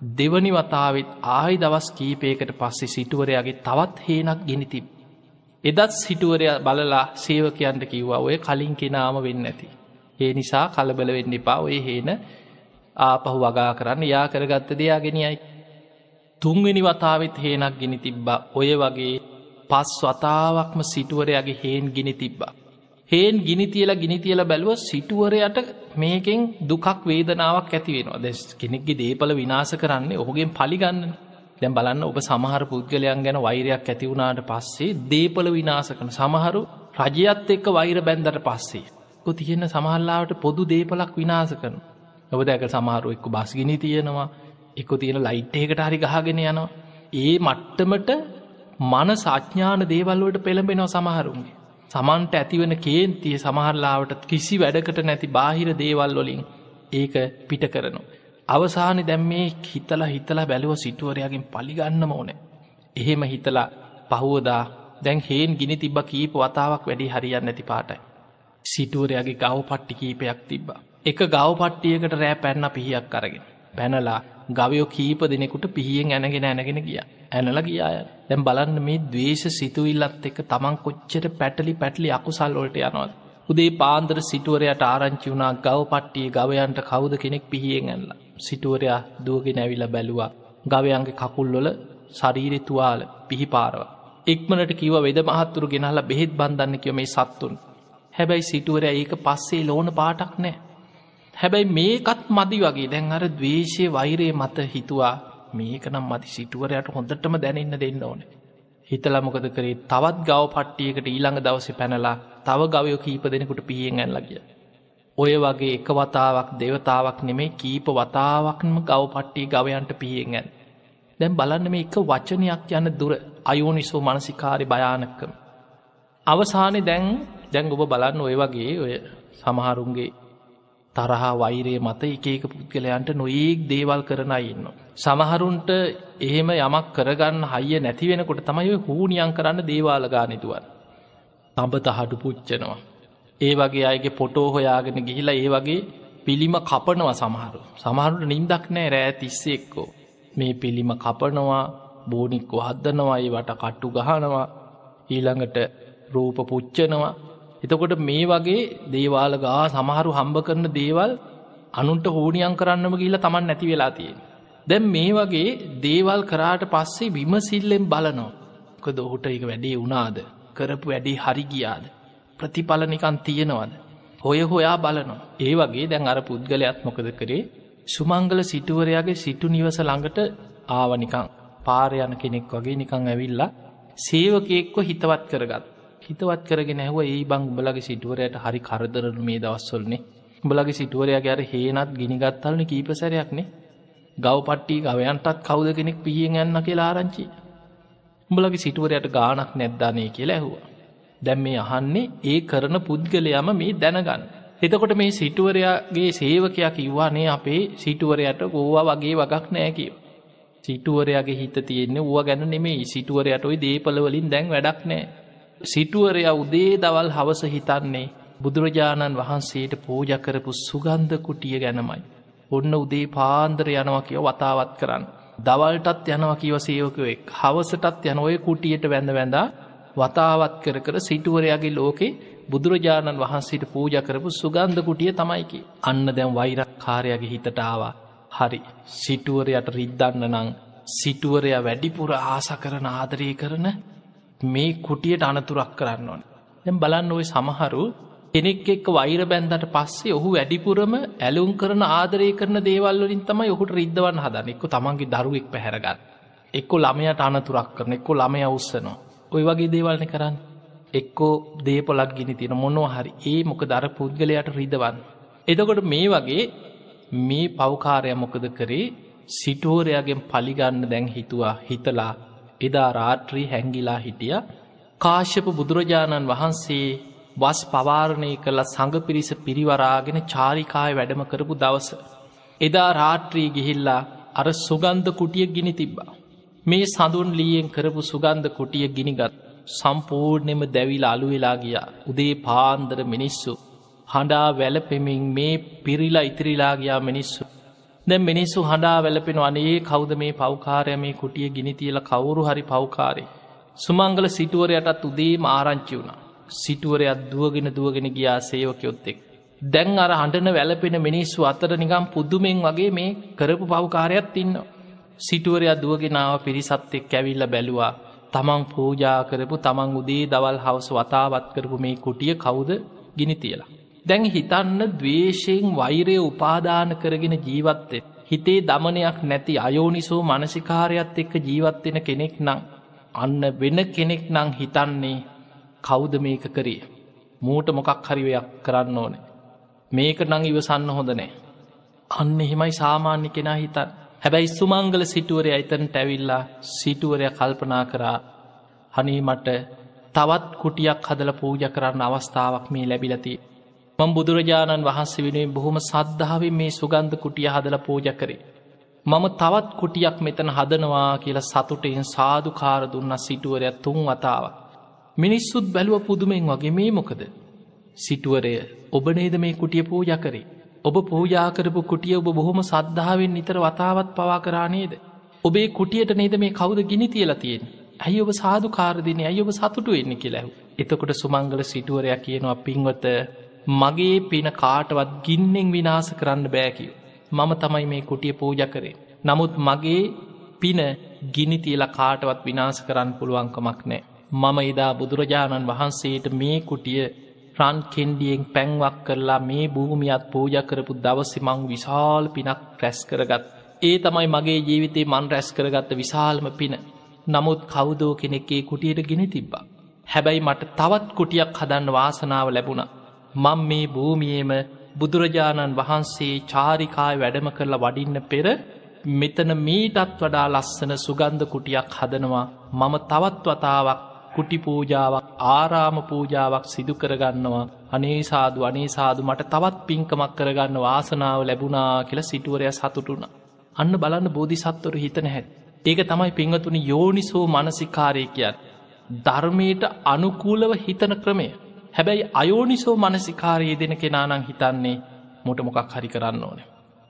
Speaker 1: දෙවනි වතාවත් ආයි දවස් කීපයකට පස්සේ සිටුවරයාගේ තවත් හේනක් ගෙනතිබ. එදත් සිටුවරය බලලා සේවකයන්ට කිව්වා ඔය කලින් කෙනාම වෙන්න ඇති. ඒ නිසා කලබල වෙන්න එපා ඔය හේන ආපහු වගා කරන්න යා කරගත්ත දෙයා ගෙනියයි. තුන්වෙනි වතාවත් හේනක් ගෙන තිබ්බා. ඔය වගේ පස් වතාවක්ම සිටුවරයාගේ හේන් ගිනි තිබ්බා. හේන් ගිනි තියල ගිනි තියල බැලුව සිටුවරයට මේකෙන් දුකක් වේදනාවක් ඇති වෙනවා. දැස් කෙනෙක්ගේ දේපල විනාස කරන්නේ ඔහුගෙන් පලිගන්න දැම් බලන්න ඔබ සමහර පුද්ගලයන් ගැන වෛරයක් ඇතිවුණාට පස්සේ දේපල විනාස කන සමහරු රජයත් එක්ක වෛර බැන්දට පස්සේ. කො තියෙන සමහල්ලාවට පොදු දේපලක් විනාස කන ඔබ දැක සමහරු එක්ක බස්ගිනි තියෙනවා එක්ක තියෙන ලයිට්ඒකට හරි ගහගෙන යනවා ඒ මට්ටමට මන සාඥාන දේවල්වට පෙළඹෙනවා සමහරුන්ගේ සමන්ට ඇතිවන කේන්තිය සමහරලාවට කිසි වැඩකට නැති බාහිර දේවල් වලින් ඒක පිට කරනු. අවසානි දැම් මේ හිතලා හිතලා බැලුව සිටුවරයාගෙන් පලිගන්න ඕන. එහෙම හිතලා පහුවදා දැන් හේන් ගිනි තිබ කීප වතාවක් වැඩි හරියන්න නැති පාටයි. සිටුවරයාගේ ගව පට්ටි කීපයක් තිබ්බ. එක ගව පට්ටියකට රෑ පැන්න පිහියක් කරගෙන. පැනලා ගවයෝ කීප දෙනෙකුට පිහියෙන් ඇනගෙන ඇනගෙන ගිය ඇනල ගියාය දැම් බලන්න මේ දවේශ සිතුවිල්ලත් එක තමන් කොච්චට පැටලි පැටලි අකුසල්ලොලට යනවද. උදේ පාන්දර සිටුවරයට ආරංචි වුණා ගව පට්ටිය ගවයන්ට කවුද කෙනෙක් පිහියෙන් ඇල්ල. සිටුවරයා දුවගෙන ඇවිල බැලුවා ගවයන්ගේ කකුල්ලොල ශරීරෙ තුවාල පිහිපාරව. එක්මනට කිව වෙද මහත්තුරු ගෙනහලා බෙහෙත් බන්ධන්න කියව මේ සත්තුන්. හැබැයි සිටුවර ඒක පස්සේ ලෝන පාටක් නෑ හැබැයි මේකත් මදි වගේ දැන් අර දවේශය වෛරය මත හිතුවා මේකනම් මති සිටුවරයට හොඳටම දැනන්න දෙන්න ඕන. හිතලමොකද කරේ තවත් ගව පට්ටියකට ඊළඟ දවස පැනලා තව ගවයෝ කීප දෙනෙකුට පියෙන් ඇල්ලගිය. ඔය වගේ එක වතාවක් දෙවතාවක් නෙමේ කීප වතාවක්ම ගව පට්ටිය ගවයන්ට පියෙන් ඇන්. දැම් බලන්න මේ එක වචනයක් යන්න දුර අයෝනිසෝ මනසිකාරි භයානක්කම. අවසානය දැන් දැන් ඔබ බලන්න ඔය වගේ ඔය සමහරුන්ගේ තරහා වෛරය මත එකක පුද්ගලයන්ට නොඒක් දේවල් කරන ඉන්න. සමහරුන්ට එහෙම යමක් කරගන්න හයිය නැති වෙනකොට තමයි හූනියන් කරන්න දේවාලගානිතුවන්. තඹත හඩු පුච්චනවා. ඒ වගේ අයගේ පොටෝ හොයාගෙන ගිහිලා ඒ වගේ පිළිම කපනව සමහරු. සමහරුට නින්දක් නෑ රෑ තිස්සේ එක්කෝ. මේ පිළිම කපනවා බෝනික්කො හදනවා ඒ වට කට්ටු ගහනවා ඊළඟට රූප පුච්චනවා එතකොට මේ වගේ දේවාල ගා සමහරු හම්බ කරන දේවල් අනුන්ට හෝනියන් කරන්නම කියලා තමන් නැති වෙලා තියෙන. දැම් මේ වගේ දේවල් කරාට පස්සේ විමසිල්ලෙන් බලනෝ. කොද ඔහුට එක වැඩේ වුණාද කරපු වැඩේ හරි ගියාද. ප්‍රතිඵලනිකන් තියෙනවද. හොය හොයා බලනවා. ඒ වගේ දැන් අර පුද්ගලයක් මොකද කරේ සුමංගල සිටුවරයාගේ සිටු නිවස ළඟට ආවනිකං පාරයන කෙනෙක් වගේ නිකං ඇවිල්ලා සේවකයෙක්ව හිතවත් කරගත්. හිතවත් කරගෙන ඇහුව ඒ බං උඹලගේ සිටුවරයට හරි කරදරන මේ දවස්වලනේ. උඹලගේ සිටුවරයාගේ අර හේනත් ගිනිගත්තල්න කීපසරයක්නේ ගව පට්ටි ගවයන්ටත් කවුද කෙනෙක් පියෙන් යන්න කියලා ආරංචි. උඹලගේ සිටුවරයට ගානක් නැද්දානය කියලා ඇහුවා. දැම් මේ අහන්නේ ඒ කරන පුද්ගලයම මේ දැනගන්න. එතකොට මේ සිටුවරයාගේ සේවකයක් කිව්වානේ අපේ සිටුවරයට ගෝවා වගේ වගක් නෑ කියව සිටුවරයාගේ හිත තියෙන්නේ ුව ගැන නෙමේ සිටුවරයට ඔයි දේපලවලින් දැන් වැඩක් නෑ. සිටුවරයා උදේ දවල් හවස හිතන්නේ බුදුරජාණන් වහන්සේට පූජ කරපු සුගන්ධ කුටිය ගැනමයි. ඔන්න උදේ පාන්දර යනවා කියව වතාවත් කරන්න. දවල්ටත් යනවා කිව සේවකවෙක් හවසටත් යන ඔය කුටියට වැඳ වැඳා වතාවත් කර කර සිටුවරයාගේ ලෝකේ බුදුරජාණන් වහන්සේට පූජ කරපු සුගන්ධ කුටිය තමයිකි. අන්න දැම් වෛරක් කාරයාගේ හිතටාවා. හරි සිටුවරයට රිද්දන්න නං සිටුවරයා වැඩිපුර ආස කරන ආදරය කරන මේ කුටියට අනතුරක් කරන්න ඕන. දැම් බලන්න ඔය සමහරු කෙනෙක් එක්ක වෛර බැන්දට පස්සේ ඔහු වැඩිපුරම ඇලුම් කරන ආදරය කරන දේවල්ලින් තමයි ඔහුට රිද්දවන්න හදන එක්ක තමන්ගේ දරුවෙක් පැහැරගන්න. එක්කො ළමයට අනතුරක් කරන එක්කො ළමය උස්සනවා. ඔය වගේ දේවල්න කරන්න. එක්කෝ දේපොලක් ගිනි තියෙන මොනෝ හරි ඒ මොක දර පුද්ගලයට රිදවන්න. එදකොට මේ වගේ මේ පවකාරය මොකද කරේ සිටෝරයාගෙන් පලිගන්න දැන් හිතුවා හිතලා එදා රාත්‍රී හැංගිලා හිටිය කාශ්‍යප බුදුරජාණන් වහන්සේ වස් පවාරණය කළ සඟ පිරිස පිරිවරාගෙන චාරිකාය වැඩම කරපු දවස. එදා රාත්‍රී ගිහිල්ලා අර සුගන්ධ කුටිය ගිනි තිබ්බා. මේ සඳුන් ලියෙන් කරපු සුගන්ධ කුටිය ගිනිගත් සම්පූර්ණෙම දැවිල අලුවෙලා ගියා උදේ පාන්දර මිනිස්සු හඬා වැලපෙමින් මේ පිරිලා ඉතිරිලාගයා මිනිස්සු. දැ මිනිස්සු හඬා වැලපෙන අනේ කෞද මේ පෞකාරය මේ කුටිය ගිනිතියල කවුරු හරි පෞකාරය. සුමංගල සිටුවරයටත් උදේම ආරංචි වුණ. සිටුවරයක් දුවගෙන දුවගෙන ගියා සේවකයොත්තෙක්. දැන් අර හඬන වැලපෙන මිනිස්සු අතර නිගම් පුද්දුමෙන් වගේ මේ කරපු පවකාරයක් ඉන්න. සිටුවරයක් දුවගෙනාව පිරිසත් එක් ඇවිල්ල බැලුවා. තමන් පූජා කරපු තමන් උදේ දවල් හවස වතාවත් කරපු මේ කුටිය කවුද ගිනි තියලා. දැන් හිතන්න දවේශයෙන් වෛරය උපාදාන කරගෙන ජීවත්තෙ. හිතේ දමනයක් නැති අයෝනිසෝ මනසිකාරයත් එක්ක ජීවත්වෙන කෙනෙක් නං. අන්න වෙන කෙනෙක් නං හිතන්නේ කෞුද මේක කරේ. මූට මොකක් හරිවයක් කරන්න ඕනේ. මේක නං ඉවසන්න හොඳ නෑ. අන්න එහෙමයි සාමාන්‍ය කෙනා හිතන් හැබැයි සුමංගල සිටුවරය අයිතන් ටැවිල්ලා සිටුවරය කල්පනා කරා හනේ මට තවත් කුටියක් හදල පූජ කරන්න අවස්ථාවක් මේ ලැබිලති මං බුදුරජාණන් වහන්සේ වෙනුවෙන් බොහොම සද්ධාවෙන් මේ සුගන්ධ කුටිය හදල පූජ කරේ. මම තවත් කුටියක් මෙතන හදනවා කියලා සතුටෙන් සාධකාර දුන්න සිටුවරයක් තුන් වතාවක්. මිනිස්සුත් බැලුව පුදුමෙන් වගේ මේ මොකද. සිටුවරය ඔබ නේද මේ කුටිය පූජ කරේ. ඔබ පූජාකරපු කුටිය ඔබ බොහොම සද්ධාවෙන් නිතර වතාවත් පවා කරානේද. ඔබේ කුටියට නේද මේ කවුද ගිනි තියලතියෙන්. ඇයි ඔබ සාධු කාරදින ඇයි ඔබ සතුටු වෙන්න කියලැහු. එතකොට සුමංගල සිටුවරයක් කියනවා පින්වත මගේ පින කාටවත් ගින්නෙන් විනාස කරන්න බෑකිව. මම තමයි මේ කුටිය පූජ කරේ. නමුත් මගේ පින ගිනි තියල කාටවත් විනාස කරන්න පුළුවන්කමක් නෑ. මම එදා බුදුරජාණන් වහන්සේට මේ කුටිය රන් කෙන්ඩියෙන් පැංවක් කරලා මේ භූමියත් පූජ කරපු දවසි මං විශාල් පිනක් රැස් කරගත්. ඒ තමයි මගේ ජීවිතේ මන් රැස් කරගත්ත විශාල්ම පින. නමුත් කවුදෝ කෙනෙක්ගේ කුටියට ගෙන තිබ්බා. හැබැයි මට තවත් කුටියක් හදන්න වාසනාව ලැබුණා. මං මේ භූමියේම බුදුරජාණන් වහන්සේ චාරිකාය වැඩම කරලා වඩින්න පෙර මෙතන මීටත් වඩා ලස්සන සුගන්ධ කුටියක් හදනවා මම තවත් වතාවක් කුටි පූජාවක් ආරාම පූජාවක් සිදු කරගන්නවා අනේසාදු අනේසාදු මට තවත් පින්කමක් කරගන්න වාසනාව ලැබුණා කියලා සිටුවරය සතුටුන. අන්න බලන්න බෝධි සත්වර හිතන හැ. ඒක තමයි පිංහතුනි යෝනිසෝ මනසිකාරය කියත්. ධර්මයට අනුකූලව හිතන ක්‍රමය හැබැයි අයෝනිසෝ මනසිකාරයේ දෙන කෙනානං හිතන්නේ මොට මොකක් හරි කරන්න ඕන.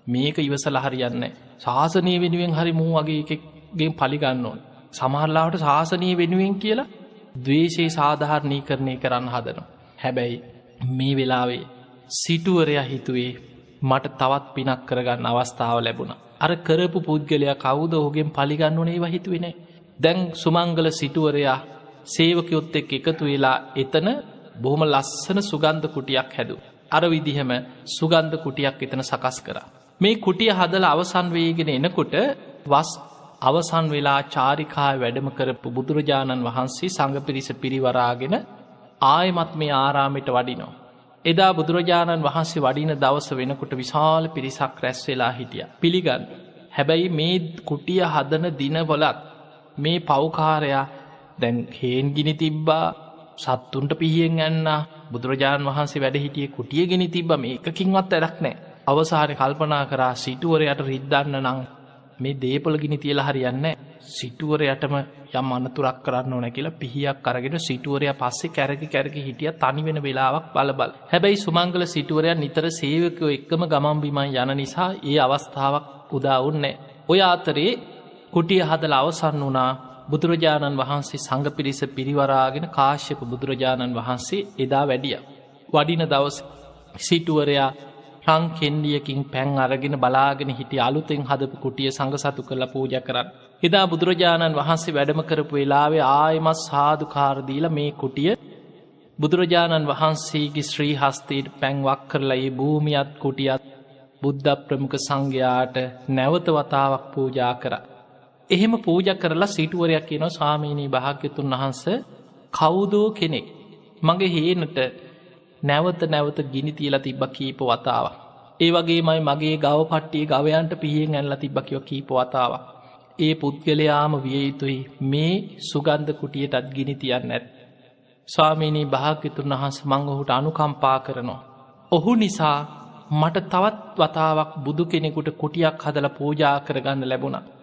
Speaker 1: මේක ඉවසල හරියන්න ශාසනය වෙනුවෙන් හරි මූ වගේ එකගේ පලිගන්න ඕන. සමහරලාට ශාසනය වෙනුවෙන් කියලා දවේශයේ සාධාරණී කරණය කරන්න හදන. හැබැයි මේ වෙලාවේ සිටුවරයා හිතුවේ මට තවත් පිනක් කරගන්න අවස්ථාව ලැබුණ. අර කරපු පුද්ගලයා කවුද ඔහුගෙන් පලිගන්න ඕනේ වහිතුවෙනේ. දැන් සුමංගල සිටුවරයා සේවකයොත් එක් එකතු වෙලා එතන බොහොම ලස්සන සුගන්ධ කුටියක් හැදු. අර විදිහම සුගන්ධ කුටියක් එතන සකස් කර. මේ කුටිය හදල අවසන් වේගෙන එනකොට වස් අවසන් වෙලා චාරිකා වැඩම කරපු බුදුරජාණන් වහන්සේ සඟ පිරිස පිරිවරාගෙන ආයමත් මේ ආරාමිට වඩිනෝ. එදා බුදුරජාණන් වහන්සේ වඩින දවස වෙනකොට විශාල පිරිසක් රැස් වෙලා හිටිය. පිළිගන්න. හැබැයි මේ කුටිය හදන දිනවලත් මේ පෞකාරයා දැන් හේන්ගිනි තිබ්බා සත්තුන්ට පිහියෙන් ඇන්න. බුදුරජාණන් වහන්සේ වැඩ හිටිය කුටියගෙන තිබ මේ එකකින්වත් ඇඩක් නෑ. අවසාහරය කල්පනා කරා සිටුවරයට රිද්දන්න නං මේ දේපොල ගිනි තියලා හරියන්න සිටුවරයටම යම් අනතුරක් කරන්න ඕන කියලා පිහියක් අරගෙන සිටුවරය පස්සේ කැරකි කැරකි හිටිය තනිවෙන වෙලාවක් බලබල් හැබැයි සුමංගල සිටුවරයක් නිතර සේවකයෝ එක්කම ගමම්බිමන් යන නිසා ඒ අවස්ථාවක් උදාවුන්නේ ඔය අතරේ කුටිය හදල අවසන් වනා බුදුරජාණන් වහන්සේ සඟ පිරිස පිරිවරාගෙන කාශ්‍යප බුදුරජාණන් වහන්සේ එදා වැඩිය. වඩින දවස් සිටුවරයා රං කෙන්ඩියකින් පැන් අරගෙන බලාගෙන හිටි අලුතෙන් හදපු කුටිය සඟ සතු කරල පූජ කරන්න. එදා බුදුරජාණන් වහන්සේ වැඩම කරපු වෙලාවේ ආයමත් සාධකාරදීල මේ කුටිය බුදුරජාණන් වහන්සේගේ ශ්‍රී හස්තයට පැන්වක් කරලා ඒ භූමියත් කුටියත් බුද්ධ ප්‍රමුඛ සංඝයාට නැවත වතාවක් පූජා කර. එහෙම පූජ කරලා සිටුවරයක් කියන ස්වාමීණී භාග්‍යතුන් වහන්ස කවුදෝ කෙනෙක් මගේ හේනට නැවත නැවත ගිනි තියලා තිබ්බ කීප වතාව. ඒ වගේ මයි මගේ ගව පට්ටිය ගවයන්ට පිහියෙන් ඇල්ල තිබ්බකිව කීප වතාව. ඒ පුද්ගලයාම විය යුතුයි මේ සුගන්ධ කුටියටත් ගිනි තියන්න ඇත්. ස්වාමීණී භාග්‍යතුන් වහන්ස මං ඔහුට අනුකම්පා කරනවා. ඔහු නිසා මට තවත් වතාවක් බුදු කෙනෙකුට කුටියක් හදල පූජා කරගන්න ලැබුණ.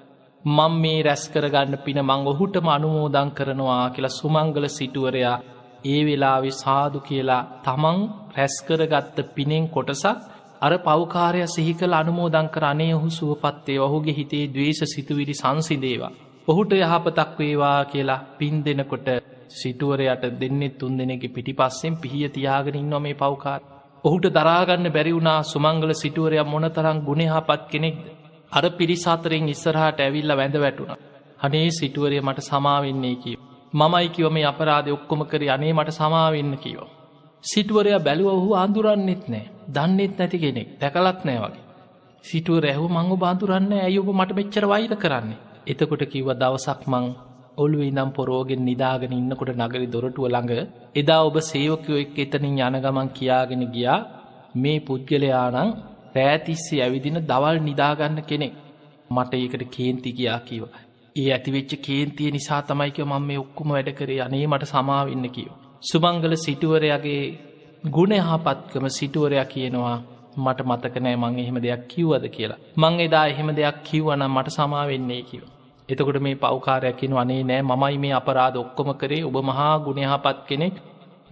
Speaker 1: මං මේ රැස් කරගන්න පින මං ඔහුටම අනුමෝදං කරනවා කියලා සුමංගල සිටුවරයා ඒ වෙලාවෙ සාදු කියලා තමන් රැස්කරගත්ත පිනෙන් කොටසක් අර පෞකාරය සිහි කළ අනුමෝදං කර අනේ ඔහු සුවපත්තේ ඔහුගේ හිතේ දවේශ සිතුවිලි සංසිදේවා. ඔහුට යහපතක් වේවා කියලා පින් දෙනකොට සිටුවරයට දෙන්නෙත් තුන් දෙනෙගේ පිටි පස්සෙන් පිහිය තියාගෙන ඉන්න මේ පෞකාර. ඔහුට දරාගන්න බැරි වුණා සුමංගල සිටුවරය මොනතරං ගුණහපත් කෙනෙක්ද. අර පිරිසාතරෙන් ඉස්සරහට ඇවිල්ල වැඳ වැටුණ. හනේ සිටුවරය මට සමාවෙන්නේ කියව. මමයි කිව මේ අපරාධ ඔක්කොම කර අනේ මට සමාවෙන්න කියෝ. සිටුවරයා බැලුව ඔහු අඳුරන්නෙත් නෑ දන්නෙත් නැති කෙනෙක් දැකලත් නෑ වගේ. සිටුව රැහු මංගු බාඳුරන්න ඇය ඔබ මට මෙච්චර වෛර කරන්නේ. එතකොට කිව්ව දවසක් මං ඔල්ුව ඉනම් පොරෝගෙන් නිදාගෙන ඉන්නකොට නගරි දොරටුව ළඟ එදා ඔබ සේවකයෝ එක් එතනින් යනගමන් කියාගෙන ගියා මේ පුද්ගලයානං රෑතිස්සේ ඇවිදින දවල් නිදාගන්න කෙනෙක් මට ඒකට කේන්ති ගියා කිව. ඒ ඇතිවෙච්ච කේන්තිය නිසා තමයික මම මේ ඔක්කුම වැඩ කරේ අනේ මට සමාවෙන්න කියව. සුමංගල සිටුවරයාගේ ගුණහපත්කම සිටුවරයා කියනවා මට මතකනෑ මං එහෙම දෙයක් කිව්වද කියලා. මං එදා එහෙම දෙයක් කිව්වනම් මට සමාවෙන්නේ කිව. එතකොට මේ පෞකාරයක්කින වනේ නෑ මමයි මේ අපරාධ ඔක්කොම කරේ ඔබ මහා ගුණහපත් කෙනෙක්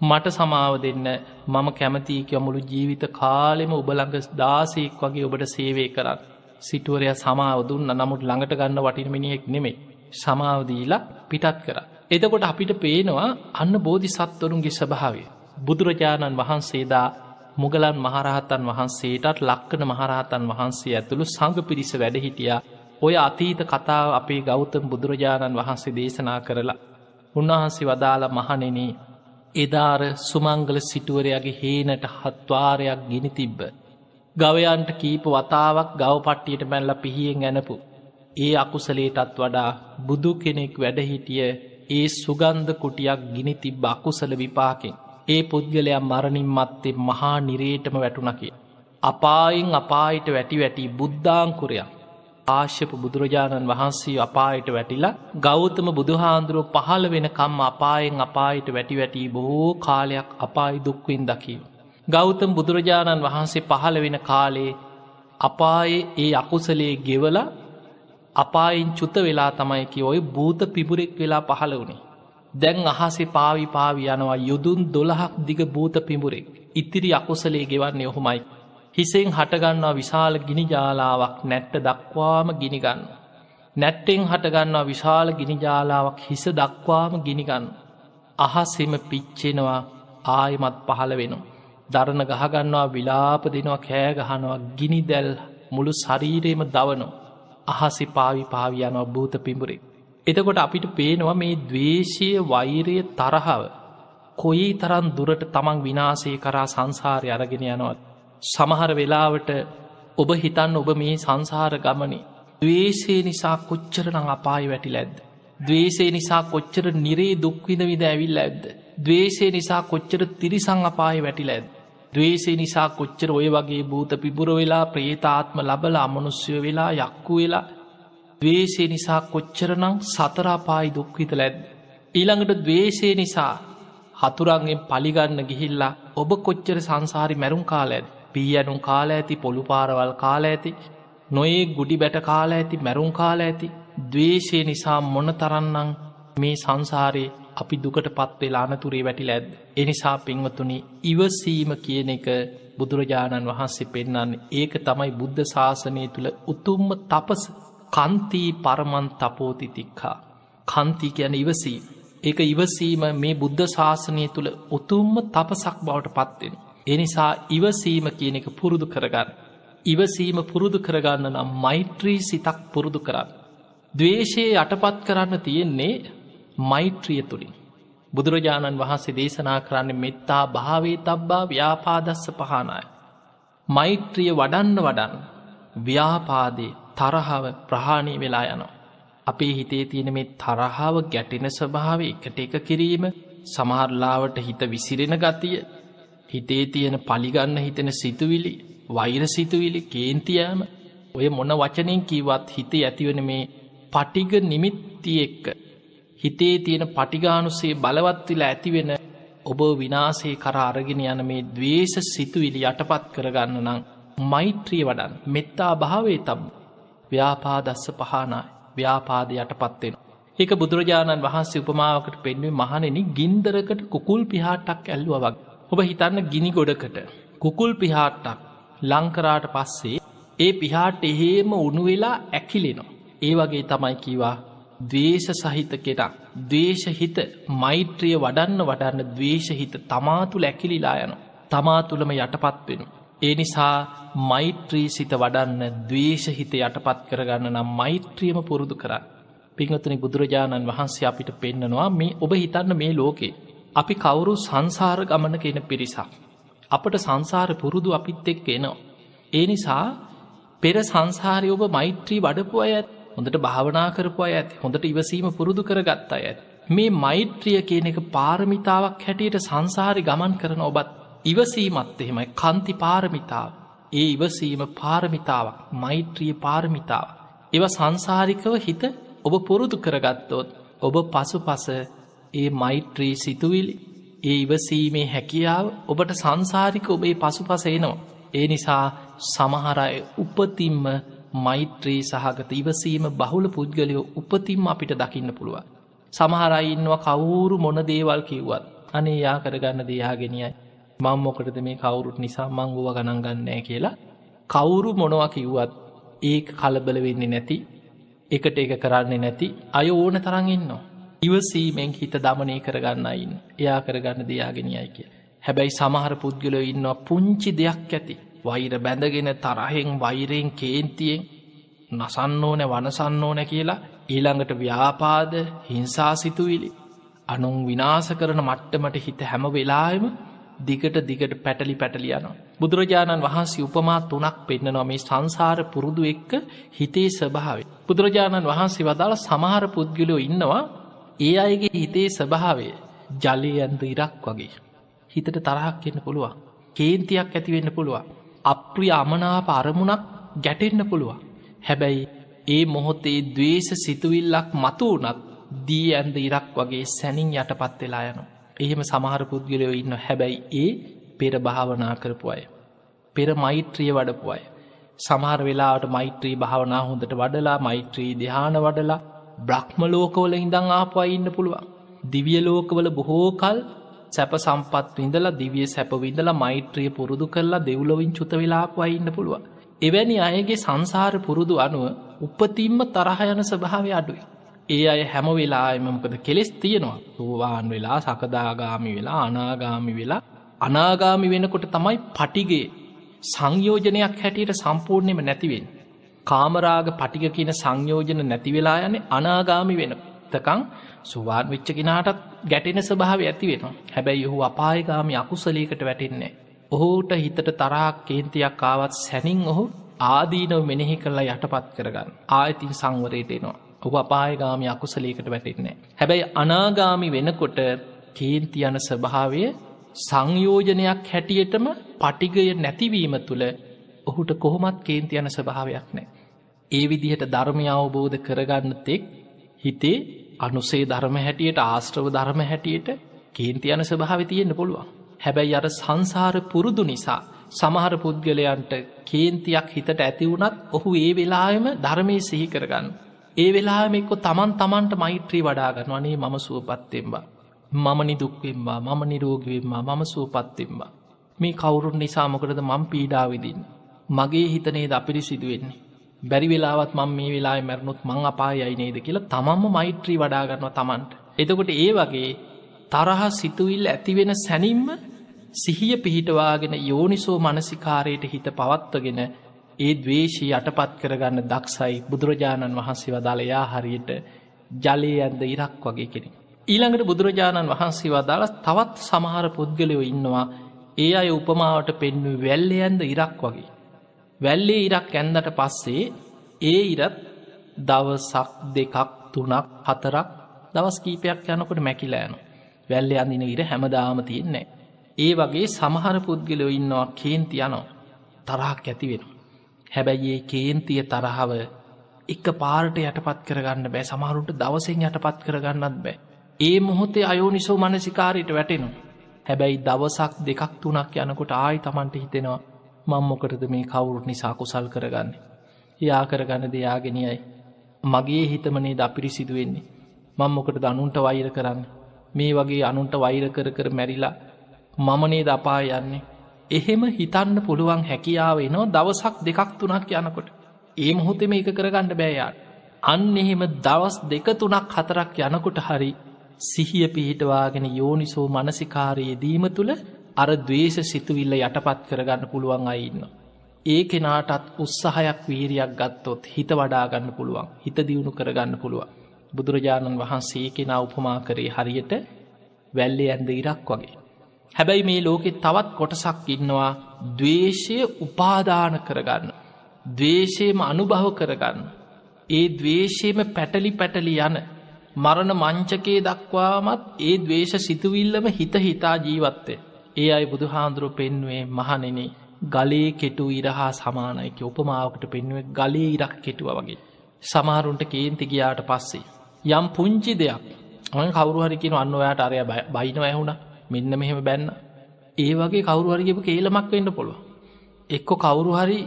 Speaker 1: මට සමාව දෙන්න මම කැමතිීක මුළු ජීවිත කාලෙම ඔබළඟ දාසයෙක් වගේ ඔබට සේවය කරන්න. සිටුවරය සමාව දුන්න නමුත් ළඟට ගන්න වටිනමිනියෙක් නෙමේ සමාවදීලා පිටත් කර. එතකොට අපිට පේනවා අන්න බෝධි සත්වරුන්ගේ ස්වභාවේ. බුදුරජාණන් වහන්සේදා මුගලන් මහරහතන් වහන්සේටත් ලක්කන මහරහතන් වහන්සේ ඇතුළු සඟ පිරිස වැඩහිටියා ඔය අතීත කතාව අපේ ගෞතම් බුදුරජාණන් වහන්සේ දේශනා කරලා උන්වහන්සේ වදාළ මහනෙනේ එදාර සුමංගල සිටුවරයාගේ හේනට හත්වාරයක් ගිනි තිබ්බ. ගවයන්ට කීප වතාවක් ගවපට්ටියට මැල්ල පිහියෙන් ඇනපු. ඒ අකුසලේටත් වඩා බුදු කෙනෙක් වැඩහිටිය ඒ සුගන්ධ කුටියක් ගිනි තිබ්බ අකුසල විපාකෙන්. ඒ පුද්ගලයා මරණින් මත්තේ මහා නිරේටම වැටුණකි. අපායින් අපායිට වැටි වැටි බුද්ධාංකුරයක්. ආශ්‍යප බුදුරජාණන් වහන්සේ අපායට වැටිලා ගෞතම බුදුහාන්දුරුව පහළ වෙනකම් අපායෙන් අපායට වැටි වැටි බොහෝ කාලයක් අපායි දුක්වින් දකීව. ගෞතම් බුදුරජාණන් වහන්සේ පහළ වෙන කාලේ අපායේ ඒ අකුසලේ ගෙවල අපායින් චුත වෙලා තමයිකි ඔය භූත පිබුරෙක් වෙලා පහළ වුණේ. දැන් අහසේ පාවි පාවි යනවා යුදුන් දොළහක් දිග භූත පිඹුරෙක් ඉතිරි අකුසලේ ගෙවන්නේ ඔහොමයි. හිසෙන් හටගන්නවා විශාල ගිනිජාලාවක් නැට්ට දක්වාම ගිනිගන්න. නැට්ටෙන් හටගන්නවා විශාල ගිනිජාලාවක් හිස දක්වාම ගිනිගන්න. අහස්සෙම පිච්චෙනවා ආයමත් පහළ වෙනවා. දරණ ගහගන්නවා විලාප දෙනවා කෑගහනවා ගිනි දැල් මුළු ශරීරයම දවනෝ. අහසි පාවි පාවියනවා භූත පිඹුරේ. එතකොට අපිට පේනවා මේ දවේශය වෛරය තරහව කොයි තරන් දුරට තමන් විනාසය කරා සංසාරය අරගෙන යනවත්. සමහර වෙලාවට ඔබ හිතන්න ඔබ මේ සංසාර ගමනේ දවේශය නිසා කොච්චරනං අපායි වැටිල ඇද්ද. දවේශය නිසා කොච්චර නිරේ දුක්විද විද ඇවිල් ඇද්ද. දවේශය නිසා කොච්චර තිරිසං අපායි වැටිල ඇද. දවේශය නිසා කොච්චර ඔය වගේ භූත පිබුර වෙලා ප්‍රේතාත්ම ලබල අමනුස්්‍යය වෙලා යක්කු වෙලා දවේශය නිසා කොච්චරනං සතරාපායි දුක්විතල ඇද. ඊළඟට දවේශය නිසා හතුරන්ගෙන් පලිගන්න ගිහිල්ලා ඔබ කොච්චර සංසාරි මැරුම් කාල ඇද. පී ඇනුම් කාල ඇති පොළු පාරවල් කාල ඇති නොයේ ගුඩි බැට කාලා ඇති මැරුම් කාලා ඇති දවේශය නිසා මොන තරන්නම් මේ සංසාරයේ අපි දුකට පත්වෙලා අනතුරේ වැටිල ඇද. එනිසා පින්වතුනි ඉවසීම කියන එක බුදුරජාණන් වහන්සේ පෙන්න්න ඒක තමයි බුද්ධ ශාසනය තුළ උතුම්ම තපස කන්තිී පරමන් තපෝතිතික්කා. කන්ති කියන ඉවසී. ඒක ඉවසීම මේ බුද්ධ ශාසනය තුළ උතුම්ම තපසක් බවට පත්වෙන. එනිසා ඉවසීම කියන එක පුරුදු කරගන්න. ඉවසීම පුරුදු කරගන්න නම් මෛත්‍රී සිතක් පුරුදු කරන්න. දවේශයේ යටපත් කරන්න තියෙන්නේ මෛත්‍රිය තුළින්. බුදුරජාණන් වහන්සේ දේශනා කරන්නේ මෙත්තා භාවේ තබ්බා ව්‍යාපාදස්ස පහනාය. මෛත්‍රිය වඩන්න වඩන්න ව්‍යාපාදේ තරහාව ප්‍රහාණී වෙලා යනවා. අපේ හිතේ තියෙන මේ තරහාව ගැටෙන ස්වභාව එකට එක කිරීම සමහරලාවට හිත විසිරෙන ගතිය හිතේ තියෙන පලිගන්න හිතෙන සිතුවිලි වෛර සිතුවිලි කේන්තියෑම ඔය මොන වචනයෙන් කීවත් හිතේ ඇතිවන මේ පටිග නිමිත්ති එක්ක හිතේ තියෙන පටිගානුසේ බලවත්වෙලා ඇතිවෙන ඔබ විනාසේ කර අරගෙන යන මේ දවේශ සිතුවිලි යටපත් කරගන්න නම් මෛත්‍රිය වඩන් මෙත්තා භාවේ තම් ව්‍යාපාදස්ස පහනායි ව්‍යාපාද යටපත්වෙන. ඒක බුදුරජාණන් වහන්සේ උපමාවකට පෙන්වේ මහනෙන ගින්දරකට කුකුල් පිහාටක් ඇල්ලුව වගේ. ඔබ හිතන්න ගිනි ගොඩකට කුකුල් පිහාට්ටක් ලංකරාට පස්සේ ඒ පිහාට එහෙම උනු වෙලා ඇකිලෙනවා. ඒ වගේ තමයි කිවා දවේශ සහිත කෙටක් දවේශහිත මෛත්‍රිය වඩන්න වඩන්න දවේශහිත තමාතුළ ඇකිලිලා යන තමා තුළම යටපත් වෙන. ඒ නිසා මෛත්‍රී සිත වඩන්න දවේශහිත යටපත් කරගන්න නම් මෛත්‍රියම පුරුදු කරන්න. පිංහතුනි බුදුරජාණන් වහන්සේ අපිට පෙන්න්නනවා මේ ඔබ හිතන්න මේ ලෝකේ. අපි කවුරු සංසාර ගමන කෙන පිරිසක්. අපට සංසාර පුරුදු අපිත් එක් එනවා. ඒ නිසා පෙර සංසාරය ඔබ මෛත්‍රී වඩපු අය හොඳට භාවනා කරපු අය ඇති හොඳට ඉවසීම පුරුදු කරගත්තා ඇත්. මේ මෛත්‍රිය කියන එක පාරමිතාවක් හැටියට සංසාරි ගමන් කරන ඔබත් ඉවසීමත් එහෙමයි කන්ති පාරමිතාව. ඒ ඉවසීම පාරමිතාවක් මෛත්‍රිය පාරමිතාව. එව සංසාරිකව හිත ඔබ පුරුදු කරගත්තොත් ඔබ පසු පස ඒ මෛත්‍රී සිතුවිලි ඒ ඉවසීමේ හැකියාව ඔබට සංසාරික ඔබේ පසු පස එනවා. ඒ නිසා සමහරය උපතින්ම මෛත්‍රී සහගත ඉවසීම බහුල පුද්ගලයෝ උපතින්ම අපිට දකින්න පුළුව. සමහරයින්නවා කවුරු මොන දේවල් කිව්වත් අනේ යා කරගන්න දයාගෙනයයි මං මොකටද මේ කවුරුත් නිසා මංගුව ගණන් ගන්නෑ කියලා කවුරු මොනවා කිව්වත් ඒක කලබල වෙන්නේ නැති එකට එක කරන්නේ නැති අය ඕන තරඟන්නවා. ඉවසීමෙන් හිත දමනය කරගන්නයින් එයා කරගන්න දයාගෙනයයි කිය. හැබැයි සමහර පුද්ගලෝ ඉන්නවා පුංචි දෙයක් ඇති වෛර බැඳගෙන තරහෙන් වෛරයෙන් කේන්තියෙන් නසන්න ඕනෑ වනසන්න ඕනෑ කියලා ඊළඟට ව්‍යාපාද හිංසා සිතුවිලි අනුන් විනාස කරන මට්ටමට හිත හැම වෙලාම දිගට දිගට පැටලි පැටලියනවා. බුදුරජාණන් වහන්සේ උපමා තුනක් පෙන්න්නනවා මේ සංසාර පුරුදු එක්ක හිතේ ස්වභාවේ. බුදුරජාණන් වහන්සේ වදාළ සමහර පුද්ගලයෝ ඉන්නවා ඒ අයගේ හිතේ ස්වභාවය ජලය ඇන්ද ඉරක් වගේ. හිතට තරහක් එන්න පුළුවන්. කේන්තියක් ඇතිවෙන්න පුළුවන්. අප්‍රිය අමනාප අරමුණක් ගැටෙන්න්න පුළුවන්. හැබැයි ඒ මොහොතේ දවේශ සිතුවිල්ලක් මතු වනත් දී ඇන්ද ඉරක් වගේ සැනින් යටපත් වෙලා යනවා. එහෙම සමහර පුද්ගලයෝ ඉන්න හැබැයි ඒ පෙර භාවනා කරපු අය. පෙර මෛත්‍රිය වඩපු අය. සමහර වෙලාට මෛත්‍රී භාවනා හොඳට වඩලා මෛත්‍රී දිහාන වඩලා බ්‍රහ්මලෝකවල ඉඳං ආපුවා ඉන්න පුළුවන්. දිවිය ලෝකවල බොහෝ කල් සැප සම්පත් විඳලා දිවිය සැපවිඳලා මෛත්‍රිය පුරුදු කරලා දෙව්ලොවින් චුත වෙලාපුවා ඉන්න පුළුව. එවැනි අයගේ සංසාර පුරුදු අනුව උපතිම්ම තරහ යන ස්වභාවය අඩුයි. ඒ අය හැම වෙලා එමමකද කෙලෙස් තියෙනවා සෝවාන් වෙලා සකදාගාමි වෙලා අනාගාමි වෙලා අනාගාමි වෙනකොට තමයි පටිගේ සංයෝජනයක් හැටියට සම්පූර්ණයම නැතිවෙන්. කාමරාග පටික කියන සංයෝජන නැතිවෙලා යන අනාගාමි වෙන තකං සුවාන් විච්ච කෙනාටත් ගැටෙන ස්භාව ඇති වෙන හැබැයි ඔහු අපායගාමි අකුසලේකට වැටෙන්නේ. ඔහුට හිතට තරාක් කේන්තියක් කාවත් සැනින් ඔහු ආදීනව මෙනෙහි කරලා යටපත් කරගන්න ආයතින් සංවරයට එනවා. ඔබ අපායගාමි අකුසලේකට වැටෙන්නේ. හැබැයි අනාගාමි වෙනකොට කේන්ති යන ස්වභාවය සංයෝජනයක් හැටියටම පටිගය නැතිවීම තුළ ඔහුට කොහොමත් කේන්ති යන ස්වභාවයක් නෑ. ඒ විදිහට ධර්මය අවබෝධ කරගන්න තෙක් හිතේ අනුසේ ධර්ම හැටියට ආශ්‍රව ධර්ම හැටියට කේන්ති යන ස්වභාව තියෙන්න්න පුළුවන්. හැබැයි අර සංසාර පුරුදු නිසා සමහර පුද්ගලයන්ට කේන්තියක් හිතට ඇති වුණත් ඔහු ඒ වෙලාම ධර්මය සිහි කරගන්න. ඒ වෙලාම එක්කො තමන් තමන්ට මෛත්‍රී වඩාගන්න වනේ මම සුවපත්තෙම්බා. මම නිදුක්වෙම්බා මම නිරෝගවෙම්මා මම සුවපත්තෙම්බා. මේ කවුරුන් නිසාමකරද මං පීඩාවිදින්න. මගේ හිතනේ ද අපිරි සිදුවෙන්නේ. බැරි වෙලාවත් මං මේ වෙලා මැරණුත් මං අපායයි නේද කියලා තමන්ම මෛත්‍රී වඩාගන්නවා තමන්ට. එතකොට ඒ වගේ තරහ සිතුවිල් ඇතිවෙන සැනින්ම සිහිය පිහිටවාගෙන යෝනිසෝ මනසිකාරයට හිත පවත්වගෙන ඒ දවේශී යටපත් කරගන්න දක්ෂයි බුදුරජාණන් වහන්සේ වදාලයා හරියට ජලය ඇන්ද ඉරක් වගේ කෙනෙ. ඊළඟට බුදුරජාණන් වහන්සේ වදාළ තවත් සමහර පුද්ගලයෝ ඉන්නවා ඒ අය උපමාවට පෙන්ව වැල්ලේ ඇන්ද ඉරක් වගේ. වැල්ලේ ඉරක් ඇන්දට පස්සේ ඒ ඉරත් දවසක් දෙකක් තුනක් හතරක් දවස් කීපයක් යනකොට මැකිලෑනු. වැල්ල අඳින ඉර හැමදාම තියෙන්නේ. ඒ වගේ සමහර පුද්ගලයෝ ඉන්නවා කේන්ති යනෝ තරහක් ඇති වෙන. හැබැයි ඒ කේන්තිය තරහව එක පාරට යටපත් කරගන්න බෑ සමහරුට දවසෙන් යටපත් කරගන්නත් බෑ. ඒ මොහොතේ අයෝනිසෝ මනසිකාරයට වැටෙනවා. හැබැයි දවසක් දෙකක් තුනක් යනකොට ආයි තමන්ට හිතෙනවා මංමොකටද මේ කවුරුත් නිසා කුසල් කරගන්න. යා කරගන්න දෙයාගෙනයයි. මගේ හිතමනේ ද අපිරි සිදුවෙන්නේ. මංමොකට දනුන්ට වෛර කරන්න. මේ වගේ අනුන්ට වෛර කර කර මැරිලා මමනේ දපා යන්නේ. එහෙම හිතන්න පුළුවන් හැකියාව එනවා දවසක් දෙකක් තුනක් යනකොට. ඒ මොහොතෙම එක කරගන්න බෑයාට. අන්න එහෙම දවස් දෙක තුනක් හතරක් යනකොට හරි සිහිය පිහිටවාගෙන යෝනිසෝ මනසිකාරයේ දීම තුළ අර දවේශ සිතුවිල්ල යටපත් කරගන්න පුළුවන් අයින්න. ඒ කෙනාටත් උත්සාහයක් වීරයක් ගත්තොත් හිත වඩාගන්න පුළුවන් හිත දියුණු කරගන්න පුළුවන්. බුදුරජාණන් වහන්සේ කෙනා උපමා කරේ හරියට වැල්ලේ ඇන්ද ඉරක් වගේ. හැබැයි මේ ලෝකෙ තවත් කොටසක් ඉන්නවා දවේශය උපාදාන කරගන්න. දවේශයම අනුභව කරගන්න. ඒ දවේශයම පැටලි පැටලි යන මරණ මංචකේ දක්වාමත් ඒ දවේශ සිතුවිල්ලම හිත හිතා ජීවත්තේ. ඒ අයි බුදුහාන්දුරු පෙන්වේ මහනෙනේ ගලේ කෙටු ඉරහා සමානයක උපමාවකට පෙන්ුවේ ගලේ ඉරක් කෙටුව වගේ. සමහරුන්ට කේන්ති ගියාට පස්සේ. යම් පුංචි දෙයක්. ඔය කවරුහරිකින අන්න ඔයාට අරය බයින ඇහුණ. මෙන්න මෙහෙම බැන්න. ඒ වගේ කවරුහරිගපු කේලමක් වෙන්න පුළුව එක්කො කවුරු හරි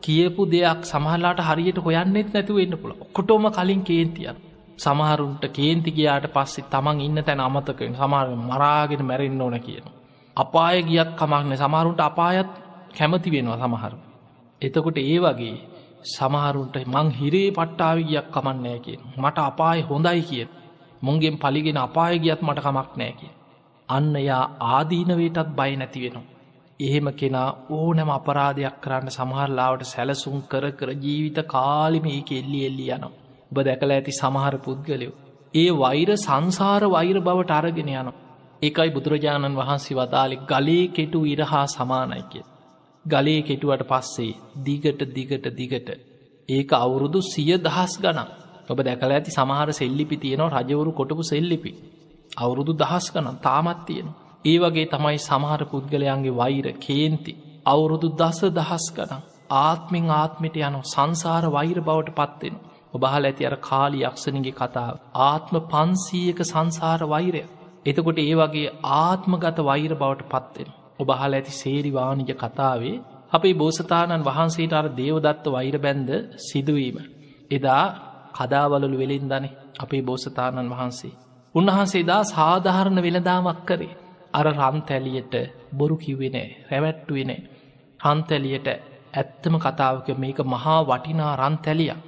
Speaker 1: කියපු දෙයක් සමහලාට හරියට හොයන්නෙත් නැතුව එන්න පුළ කොටෝම කලින් කේන්තියන් සමහරුන්ට කේන්ති ගියාට පස්සේ තමන් ඉන්න තැන අමතකෙන් සමාර මරාගෙන මැරෙන්න්න ඕන කියන. අපාය ගියත් කමක්න සමහරුන්ට අපායත් කැමති වෙනවා සමහරු. එතකොට ඒ වගේ සමහරුන්ට මං හිරේ පට්ටාව ගියක් කමන්නෑ කියෙන් මට අපාය හොඳයි කියෙන් මුන්ගෙන් පලිගෙන අපාය ගියත් මට කමක් නෑ කිය. අන්න යා ආදීනවේටත් බය නැති වෙනවා. එහෙම කෙනා ඕනැම අපරාධයක් කරන්න සමහරලාවට සැලසුම් කර කර ජීවිත කාලිම ඒ එල්ලි එල්ලි යනවා. ඔබ දැකල ඇති සමහර පුද්ගලයෝ. ඒ වෛර සංසාර වෛර බවට අරගෙන යනවා. ඒකයි බුදුරජාණන් වහන්සේ වදාලි ගලේ කෙටු ඉරහා සමානයි කිය. ගලේ කෙටුවට පස්සේ දිගට දිගට දිගට ඒක අවුරුදු සිය දහස් ගනම් ඔබ දැකල ඇති සමහර සෙල්ලිපි තියෙනවා රජවරු කොටපු සෙල්ලිපි. අවුරුදු දහස් ගනම් තාමත් තියෙන ඒ වගේ තමයි සමහර පුද්ගලයන්ගේ වෛර කේන්ති. අවුරුදු දස දහස් ගනම් ආත්මින් ආත්මිට යන සංසාර වෛර බවට පත්වෙන ඔබහල ඇති අර කාලි යක්ෂණගේ කතාව. ආත්ම පන්සීයක සංසාර වෛරය එතකොට ඒ වගේ ආත්මගත වෛර බවට පත්වෙන ඔබහල ඇති සේරිවානිජ කතාවේ අපේ බෝසතාණන් වහන්සේට අර දේවදත්ත වෛර බැන්ද සිදුවීම. එදා කදාවලලු වෙලින්දනේ අපේ බෝසතාණන් වහන්සේ. උන්වහන්සේදා සාධාරණ වෙළදාමක් කරේ. අර රන්තැලියට බොරු කිව්වෙනෑ රැවැට්ටුවෙනෑ. රන්තැලියට ඇත්තම කතාවක මේක මහා වටිනා රන්තැලියක්.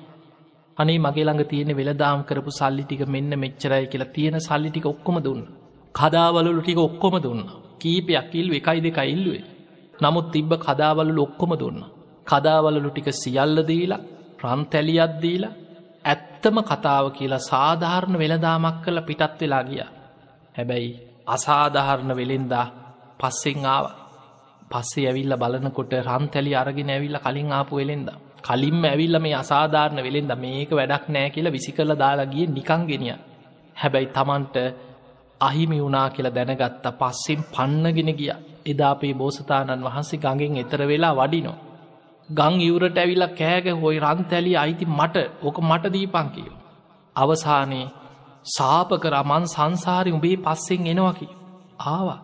Speaker 1: අනේ මගේ ළඟ තියෙන වෙළදාම් කරපු සල්ලි ටික මෙන්න මෙච්චරයි කියලා තියෙන සල්ලි ටික ඔක්කොම දුන්න. කදාවලු ටික ඔක්කොම දුන්න. කීපයක් ඉල්ු එකයි දෙක ඉල්ලුවේ. නමුත් තිබ්බ කදාවලු ඔක්කොම දුන්න. කදාවලලු ටික සියල්ල දීලා ප්‍රන්තැලියත් දීලා ඇත්තම කතාව කියලා සාධාරණ වෙළදාමක් කළ පිටත් වෙලා ගිය. හැබැයි අසාධාරණ වෙළෙන්දා පස්සෙන් ආව පස්සේ ඇවිල්ල බලනකොට රන්තැලි අරගෙන ඇවිල්ල කලින් ආපු වෙළෙන්ද. කලින්ම ඇවිල්ල මේ අසාධාරණ වෙළෙන්ද මේක වැඩක් නෑ කියලා විසි කළ දාලාගිය නිකංගෙනිය. හැබැයි තමන්ට අහිමි වුනා කියලා දැනගත්තා පස්සෙන් පන්නගෙන ගිය එදා අපේ බෝසතාණන් වහන්සේ ගඟෙන් එතර වෙලා වඩිනෝ. ගං ඉවරට ඇවිල්ල කෑග හොයි රන්තැලි අයිති මට ඕක මට දීපං කියෝ. අවසානයේ සාප කරමන් සංසාරි උඹේ පස්සෙන් එනවකි. ආවා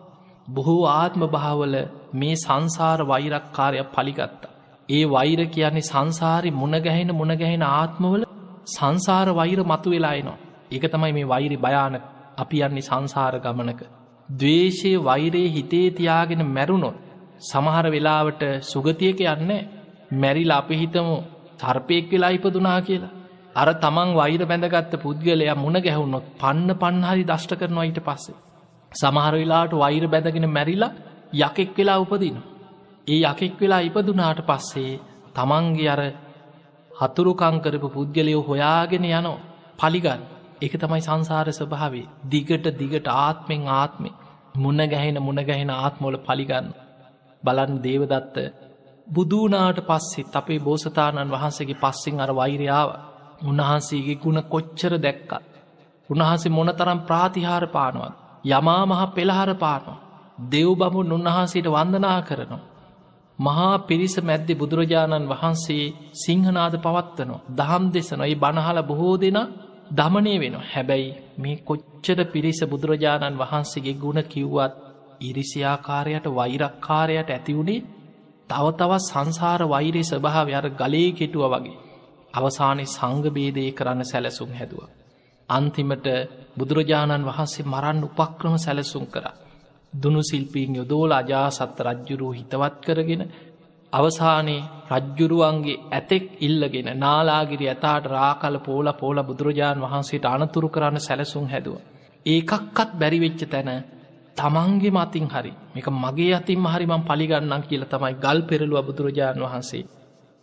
Speaker 1: බොහෝ ආත්ම භාවල මේ සංසාර වෛරක්කාරයක් පලිගත්තා. ඒ වෛර කියන්නේ සංසාරි මුණගැහෙන මුණගැහෙන ආත්මවල සංසාර වෛර මතු වෙලායනවා. ඒක තමයි මේ වෛරි භයාන අපි යන්නේ සංසාර ගමනක. දවේශය වෛරයේ හිතේ තියාගෙන මැරුණොත් සමහර වෙලාවට සුගතියක යන්න මැරිල අපි හිතමු සර්පයෙක් වෙලා ඉපදුනා කියලා. අර තමන් වෛර බැඳගත්ත පුද්ගලයා මුණ ගැහුණොත් පන්න පන්හරි දෂ්ට කරනවා ඊට පස්සේ. සමහර වෙලාට වෛර බැඳගෙන මැරිලා යකෙක් වෙලා උපදින. ඒ යකෙක් වෙලා ඉපදුනාට පස්සේ තමන්ගේ අර හතුරුකංකරපු පුද්ගලයෝ හොයාගෙන යනෝ පලිගන්න එක තමයි සංසාර ස්වභාවේ දිගට දිගට ආත්මෙන් ආත්මෙ මුණ ගැහෙන මුණ ගැහෙන ආත්මෝල පලිගන්න බලන් දේවදත්ත බුදුනාට පස්සෙත් අපේ බෝසතාණන් වහන්සේගේ පස්සෙන් අර වෛරයාව උන්වහන්සේගේ ගුණ කොච්චර දැක්කත්. උන්වහන්සේ මොනතරම් ප්‍රාතිහාර පානුවත් යමා මහ පෙළහර පානවා. දෙව් බමුන් උන්වහන්සේට වන්දනා කරනවා. මහා පිරිස මැද්දෙ බුදුරජාණන් වහන්සේ සිංහනාද පවත්වනවා. දහම් දෙසනොයි බණහල බොහෝ දෙෙන දමනය වෙන හැබැයි මේ කොච්චර පිරිස බුදුරජාණන් වහන්සේගේ ගුණ කිව්වත් ඉරිසියාකාරයට වෛරක්කාරයට ඇතිවුණේ තව තවත් සංසාර වෛරය ස්භාව අර ගලේ කෙටුව වගේ අවසානය සංගබේදය කරන්න සැලසුම් හැදුව. අන්තිමට බුදුරජාණන් වහන්සේ මරන්න උපක්‍රම සැලසුම් කරා. දුනු සිල්පීන් යොදෝල අජාසත්ත රජ්ජුරූ හිතවත් කරගෙන අවසානයේ රජ්ජුරුවන්ගේ ඇතෙක් ඉල්ලගෙන නාලාගිරි ඇතාට රාකල පෝල පෝල බුදුරජාණන් වහන්සේට අනතුරු කරන්න සැලසුම් හැදුව. ඒකක්කත් බැරිවෙච්ච තැන තමන්ගේ මතින් හරි මේක මගේ අතින් හරිමං පලිගන්නම් කියල තමයි ගල් පෙරලුව බුදුරජාණන් වහන්සේ.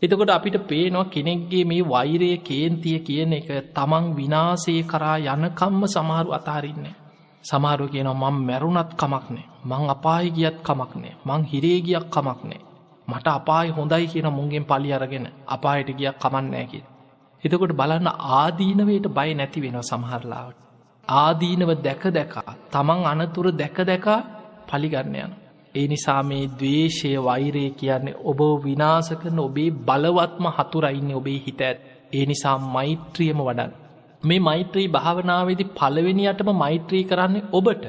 Speaker 1: එතකොට අපිට පේනවා කෙනෙක්ගේ මේ වෛරය කේන්තිය කියන එක තමන් විනාසේ කරා යනකම්ම සමහරු අතාරින්නේ. සමාරු කියනවා මං මැරුණත් කමක්නේ මං අපාය ගියත් කමක්නේ මං හිරේගියක් කමක්නේ මට අපාය හොඳයි කියන මුන්ගෙන් පලි අරගෙන අපායට ගියක් කමන්නෑකි. එතකොට බලන්න ආදීනවයට බය නැති වෙනවා සමහරලාවට. ආදීනව දැක දැකා තමන් අනතුර දැක දැකා පලිගන්න යන. ඒ නිසා මේ දවේශය වෛරය කියන්නේ ඔබ විනාස කරන ඔබේ බලවත්ම හතුරයින්න ඔබේ හිත ඇත්. ඒ නිසා මෛත්‍රියම වඩන්. මේ මෛත්‍රී භාවනාවේදි පළවෙනියටම මෛත්‍රී කරන්නේ ඔබට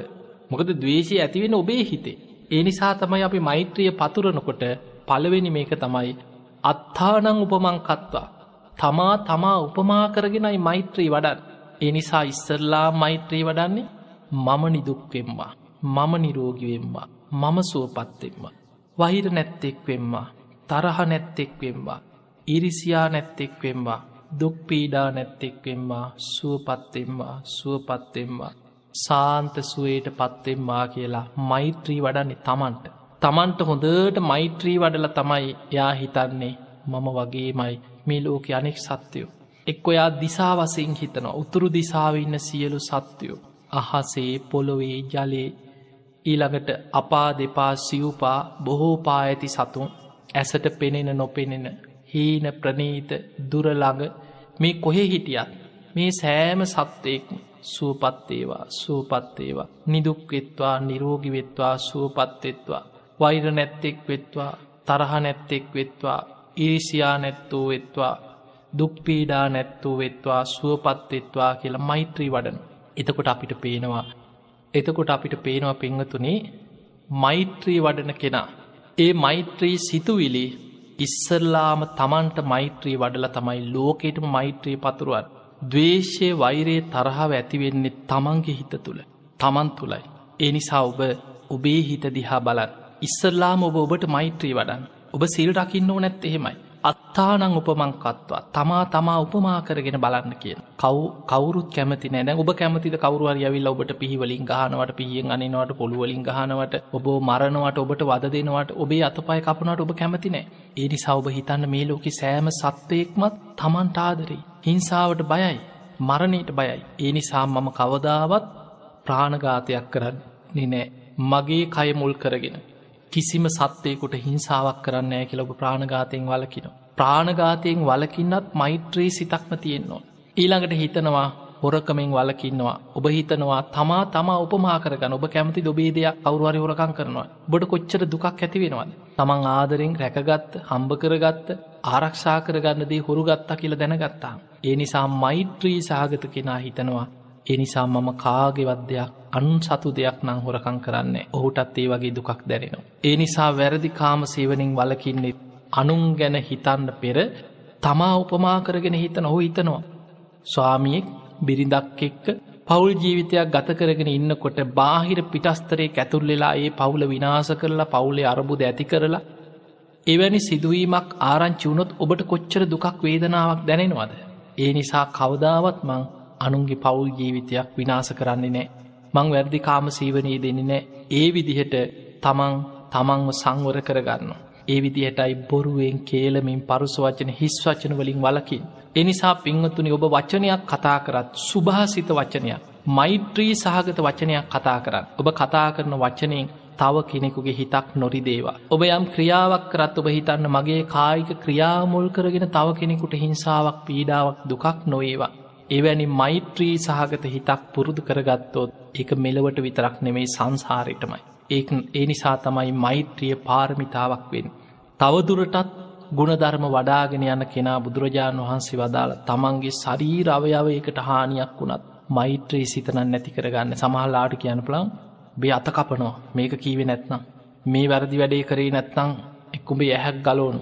Speaker 1: මොකද දවේශය ඇතිවෙන ඔබේ හිතේ. ඒ නිසා තමයි අපි මෛත්‍රිය පතුරනකොට පළවෙනි මේක තමයි අත්තානං උපමංකත්වා. තමා තමා උපමා කරගෙනයි මෛත්‍රී වඩන්. ඒ නිසා ඉස්සරලා මෛත්‍රී වඩන්නේ මම නිදුක්වෙම්වා. මම නිරෝගිවෙම්වා. මම සුවපත්තෙම්ම. වහිර නැත්තෙක්වෙම්වා. තරහ නැත්තෙක්වෙම්වා. ඉරිසියා නැත්තෙක්වෙම්වා. දුක්පීඩා නැත්තෙක්වෙම්වා සුවපත්තෙම්වා සුවපත්තෙම්වා. සාන්ත සුවයට පත්තෙම්වා කියලා මෛත්‍රී වඩන්නේ තමන්ට. තමන්ට හොඳට මෛත්‍රී වඩල තමයි යා හිතන්නේ. මම වගේමයි. මේ ලෝක අනෙක් සත්‍යයෝ. එක් ඔයා දිසා වසින් හිතන උතුරු දිසාව ඉන්න සියලු සත්‍යයෝ. අහසේ පොළොවේ ජලේ ඊළඟට අපා දෙපා සිව්පා බොහෝපා ඇති සතුන්. ඇසට පෙනෙන නොපෙනෙන හීන ප්‍රනීත දුරළඟ මේ කොහෙ හිටියත් මේ සෑම සත්වයෙක්ම සුවපත්තේවා සුවපත්තේවා නිදුක්වෙත්වා නිරෝගිවෙත්වා සුවපත්තෙත්වා වෛර නැත්තෙක් වෙත්වා තරහ නැත්තෙක් වෙත්වා ඉරිසියා නැත්තෝ වෙත්වා දුක්පීඩා නැත්තෝ වෙත්වා සුවපත්වෙත්වා කියලා මෛත්‍රී වඩන. එතකොට අපිට පේනවා. එතකොට අපිට පේනවා පෙංහතුනේ මෛත්‍රී වඩන කෙනා. ඒ මෛත්‍රී සිතුවිලි ඉස්සල්ලාම තමන්ට මෛත්‍රී වඩල තමයි ලෝකෙටම මෛත්‍රී පතුරුවන්. දවේශය වෛරයේ තරහාව ඇතිවෙන්නේ තමන්ගේ හිත තුළ තමන් තුළයි. ඒ නිසා ඔබ ඔබේ හිත දිහා බලන්. ඉස්සල්ලාම ඔබ ඔබට මෛත්‍රී වඩන් ඔබ සිල් රකින්න ඕනැත් එහෙමයි. අත්තානං උපමංකත්වා. තමා තමා උපමා කරගෙන බලන්න කියෙන්. කව් කවරුත් කැමති නෑ. ඔබ කැමතිද කවරුවර යවිල්ල ඔබට පිහිවලින් ගහනවට පිහියෙන් අනිනවට පොළුවලින් ගහනවට ඔබ මරණවට ඔබට වද දෙනවට ඔබේ අතපය කපනට ඔබ කැමතිනෑ ඒනි සවබ හිතන්න මේ ලෝකෙ සෑම සත්වයෙක්මත් තමන්ට ආදරී හිංසාවට බයයි. මරණයට බයයි. ඒ නිසා මම කවදාවත් ප්‍රාණඝාතයක් කරන්න නෑ. මගේ කය මුල් කරගෙන. කිසිම සත්වයකුට හිංසාවක් කරන්න ෑ කියලොබ ප්‍රාණඝාතයෙන් වලකින. ප්‍රාණඝාතයෙන් වලකින්නත් මෛත්‍රී සිතක්ම තියෙන්නවා. ඊළඟට හිතනවා හොරකමෙන් වලකින්නවා ඔබ හිතනවා තමා තමා උපමාකරගන්න ඔබ කැමති ඔබේ දෙයක් අවරුවරි හොරකං කරනවා බොඩ කොච්චර දුකක් ඇති වෙනවාද තමන් ආදරෙන් රැකගත්ත හම්බ කරගත්ත ආරක්ෂා කරගන්න දේ හොරුගත්තා කියල දැනගත්තා. ඒ නිසා මෛත්‍රී සාගත කෙනා හිතනවා එනිසා මම කාගෙවත් දෙයක් අනුන් සතු දෙයක් නං හොරකං කරන්න ඔහුටත් ඒ වගේ දුකක් දැනෙනවා. ඒ නිසා වැරදි කාම සේවනින් වලකින්නෙත් අනුන් ගැන හිතන්න පෙර තමා උපමා කරගෙන හිත නොහ හිතනවා. ස්වාමියෙක් බිරිඳක් එක්ක පවුල් ජීවිතයක් ගත කරගෙන ඉන්නකොට බාහිර පිටස්තරේ ඇතුල් වෙලා ඒ පවුල විනාස කරලා පවුලේ අරබුද ඇති කරලා එවැනි සිදුවීමක් ආරංචි වුණොත් ඔබට කොච්චර දුකක් වේදනාවක් දැනෙනවද. ඒ නිසා කවදාවත් මං අනුන්ගේ පවුල් ජීවිතයක් විනාස කරන්නේ නෑ. මං වැරදි කාම සීවනී දෙන්නේ නෑ ඒ විදිහට තමන් තමන්ව සංවර කරගන්න. ඒ විදිහටයි බොරුවෙන් කේලමින් පරුස වචන හිස් වචන වලින් වලකින්. එනිසා පිංවතුනි ඔබ වචනයක් කතා කරත් සුභාසිත වචනයක්. මෛත්‍රී සහගත වචනයක් කතා කරන්න. ඔබ කතා කරන වචනයෙන් තව කෙනෙකුගේ හිතක් නොරිදේවා. ඔබ යම් ක්‍රියාවක් කරත් ඔබ හිතන්න මගේ කායික ක්‍රියාමුල් කරගෙන තව කෙනෙකුට හිංසාවක් පීඩාවක් දුකක් නොඒවා. එවැනි මෛත්‍රී සහගත හිතක් පුරුදු කරගත්තොත් එක මෙලවට විතරක් නෙමෙයි සංසාරයටමයි. ඒ ඒ නිසා තමයි මෛත්‍රිය පාරමිතාවක් වෙන්. තවදුරටත් ගුණධර්ම වඩාගෙන යන කෙනා බුදුරජාණන් වහන්සේ වදාළ තමන්ගේ සරීර අවයවයකට හානියක් වුණත් මෛත්‍රී සිතනන් නැති කරගන්න. සමහල්ලාට කියන පලම් බේ අත කපනවා. මේක කීවෙ නැත්නම්? මේ වැරදි වැඩේ කරේ නැත්නම්? එක්කුඹේ ඇහැක් ගලෝනු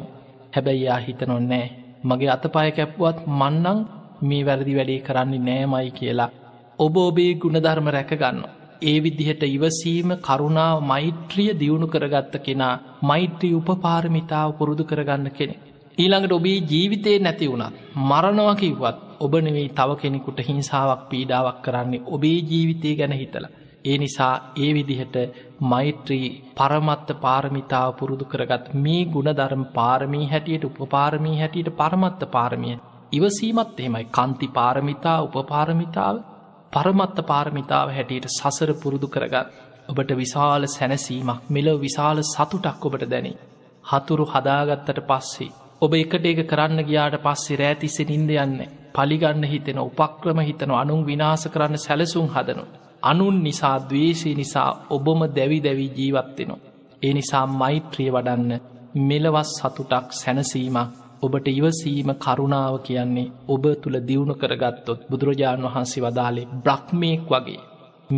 Speaker 1: හැබැයි යා හිතනොන්නෑ මගේ අතපාය කැප්පුවත් මන්නං මේ වැරදි වැඩේ කරන්නේ නෑමයි කියලා ඔබ ඔබේ ගුණධර්ම රැකගන්න ඒ විදිහට ඉවසීම කරුණාව මෛත්‍රිය දියුණු කරගත්ත කෙනා මෛත්‍රී උපපාරමිතාව පුරුදු කරගන්න කෙනෙ. ඊළඟට ඔබේ ජීවිතය නැති වුණත් මරණවකිවත් ඔබ නෙවෙයි තව කෙනෙකුට හිංසාවක් පීඩාවක් කරන්නේ ඔබේ ජීවිතය ගැන හිතල. ඒ නිසා ඒ විදිහට මෛත්‍රී පරමත්ත පාරමිතාව පුරුදු කරගත් මේ ගුණධර්ම පාරමී හැටියට උපපාරමී හැටියට පරමත්ත පාරමිය. ඉවසීමත් එහෙමයි කන්ති පාරමිතා උපපාරමිතාව පරමත්ත පාරමිතාව හැටියට සසර පුරුදු කරගත් ඔබට විශාල සැනසීමක් මෙලොව විශාල සතුටක් ඔබට දැනේ. හතුරු හදාගත්තට පස්සේ. ඔබ එකට ඒක කරන්න ගියාට පස්සේ රෑතිස්සෙ නින්ද යන්න පලිගන්න හිතෙන උපක්‍රම හිතන අනුන් විනාස කරන්න සැලසුම් හදනු. අනුන් නිසා දවේශී නිසා ඔබම දැවි දැවී ජීවත්වෙනවා. ඒ නිසා මෛත්‍රිය වඩන්න මෙලවස් සතුටක් සැනසීමක් ඔබට ඉවසීම කරුණාව කියන්නේ ඔබ තුළ දියුණු කරගත්තොත් බුදුරජාණන් වහන්සේ වදාලේ බ්‍රහ්මයෙක් වගේ.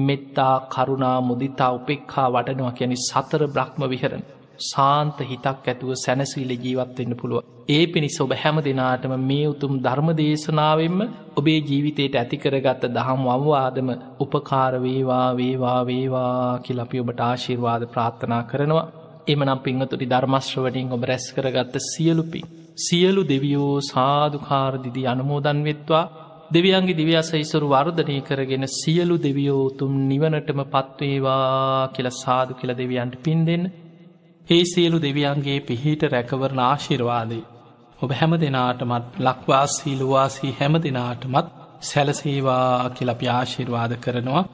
Speaker 1: මෙත්තා කරුණා මුදිතා උපෙක්හා වටනවා කියැනි සතර බ්‍රහ්ම විහරණ. සාන්ත හිතක් ඇතුව සැනසීල ජීවත්වෙන්න පුළුව. ඒ පිණිස ඔබ හැම දෙනාටම මේ උතුම් ධර්ම දේශනාවෙන්ම ඔබේ ජීවිතයට ඇතිකරගත්ත දහම් අවවාදම උපකාර වේවා වේවා වේවා කියලපි ඔබට ආශිර්වාද ප්‍රාර්ථනා කරනවා. එමනම් පිංහතුටි ධර්මශ්‍රවටින් ඔබ රැස් කරගත්ත සියලුපින්. සියලු දෙවියෝ සාධකාරදිදි අනුමෝදන් වෙත්වා. දෙවියන්ගේ දිව්‍යසයිසුරු වර්ධනය කරගෙන සියලු දෙවියෝතුම් නිවනටම පත්වේවා කියල සාදු කියල දෙවියන්ට පින් දෙන්න. ඒ සියලු දෙවියන්ගේ පිහිට රැකවරණ ආශිර්වාදේ. ඔබ හැම දෙනාටමත් ලක්වාසී ලුවාසී හැම දෙනාටමත් සැලසේවා කියලපි ආශිර්වාද කරනවා.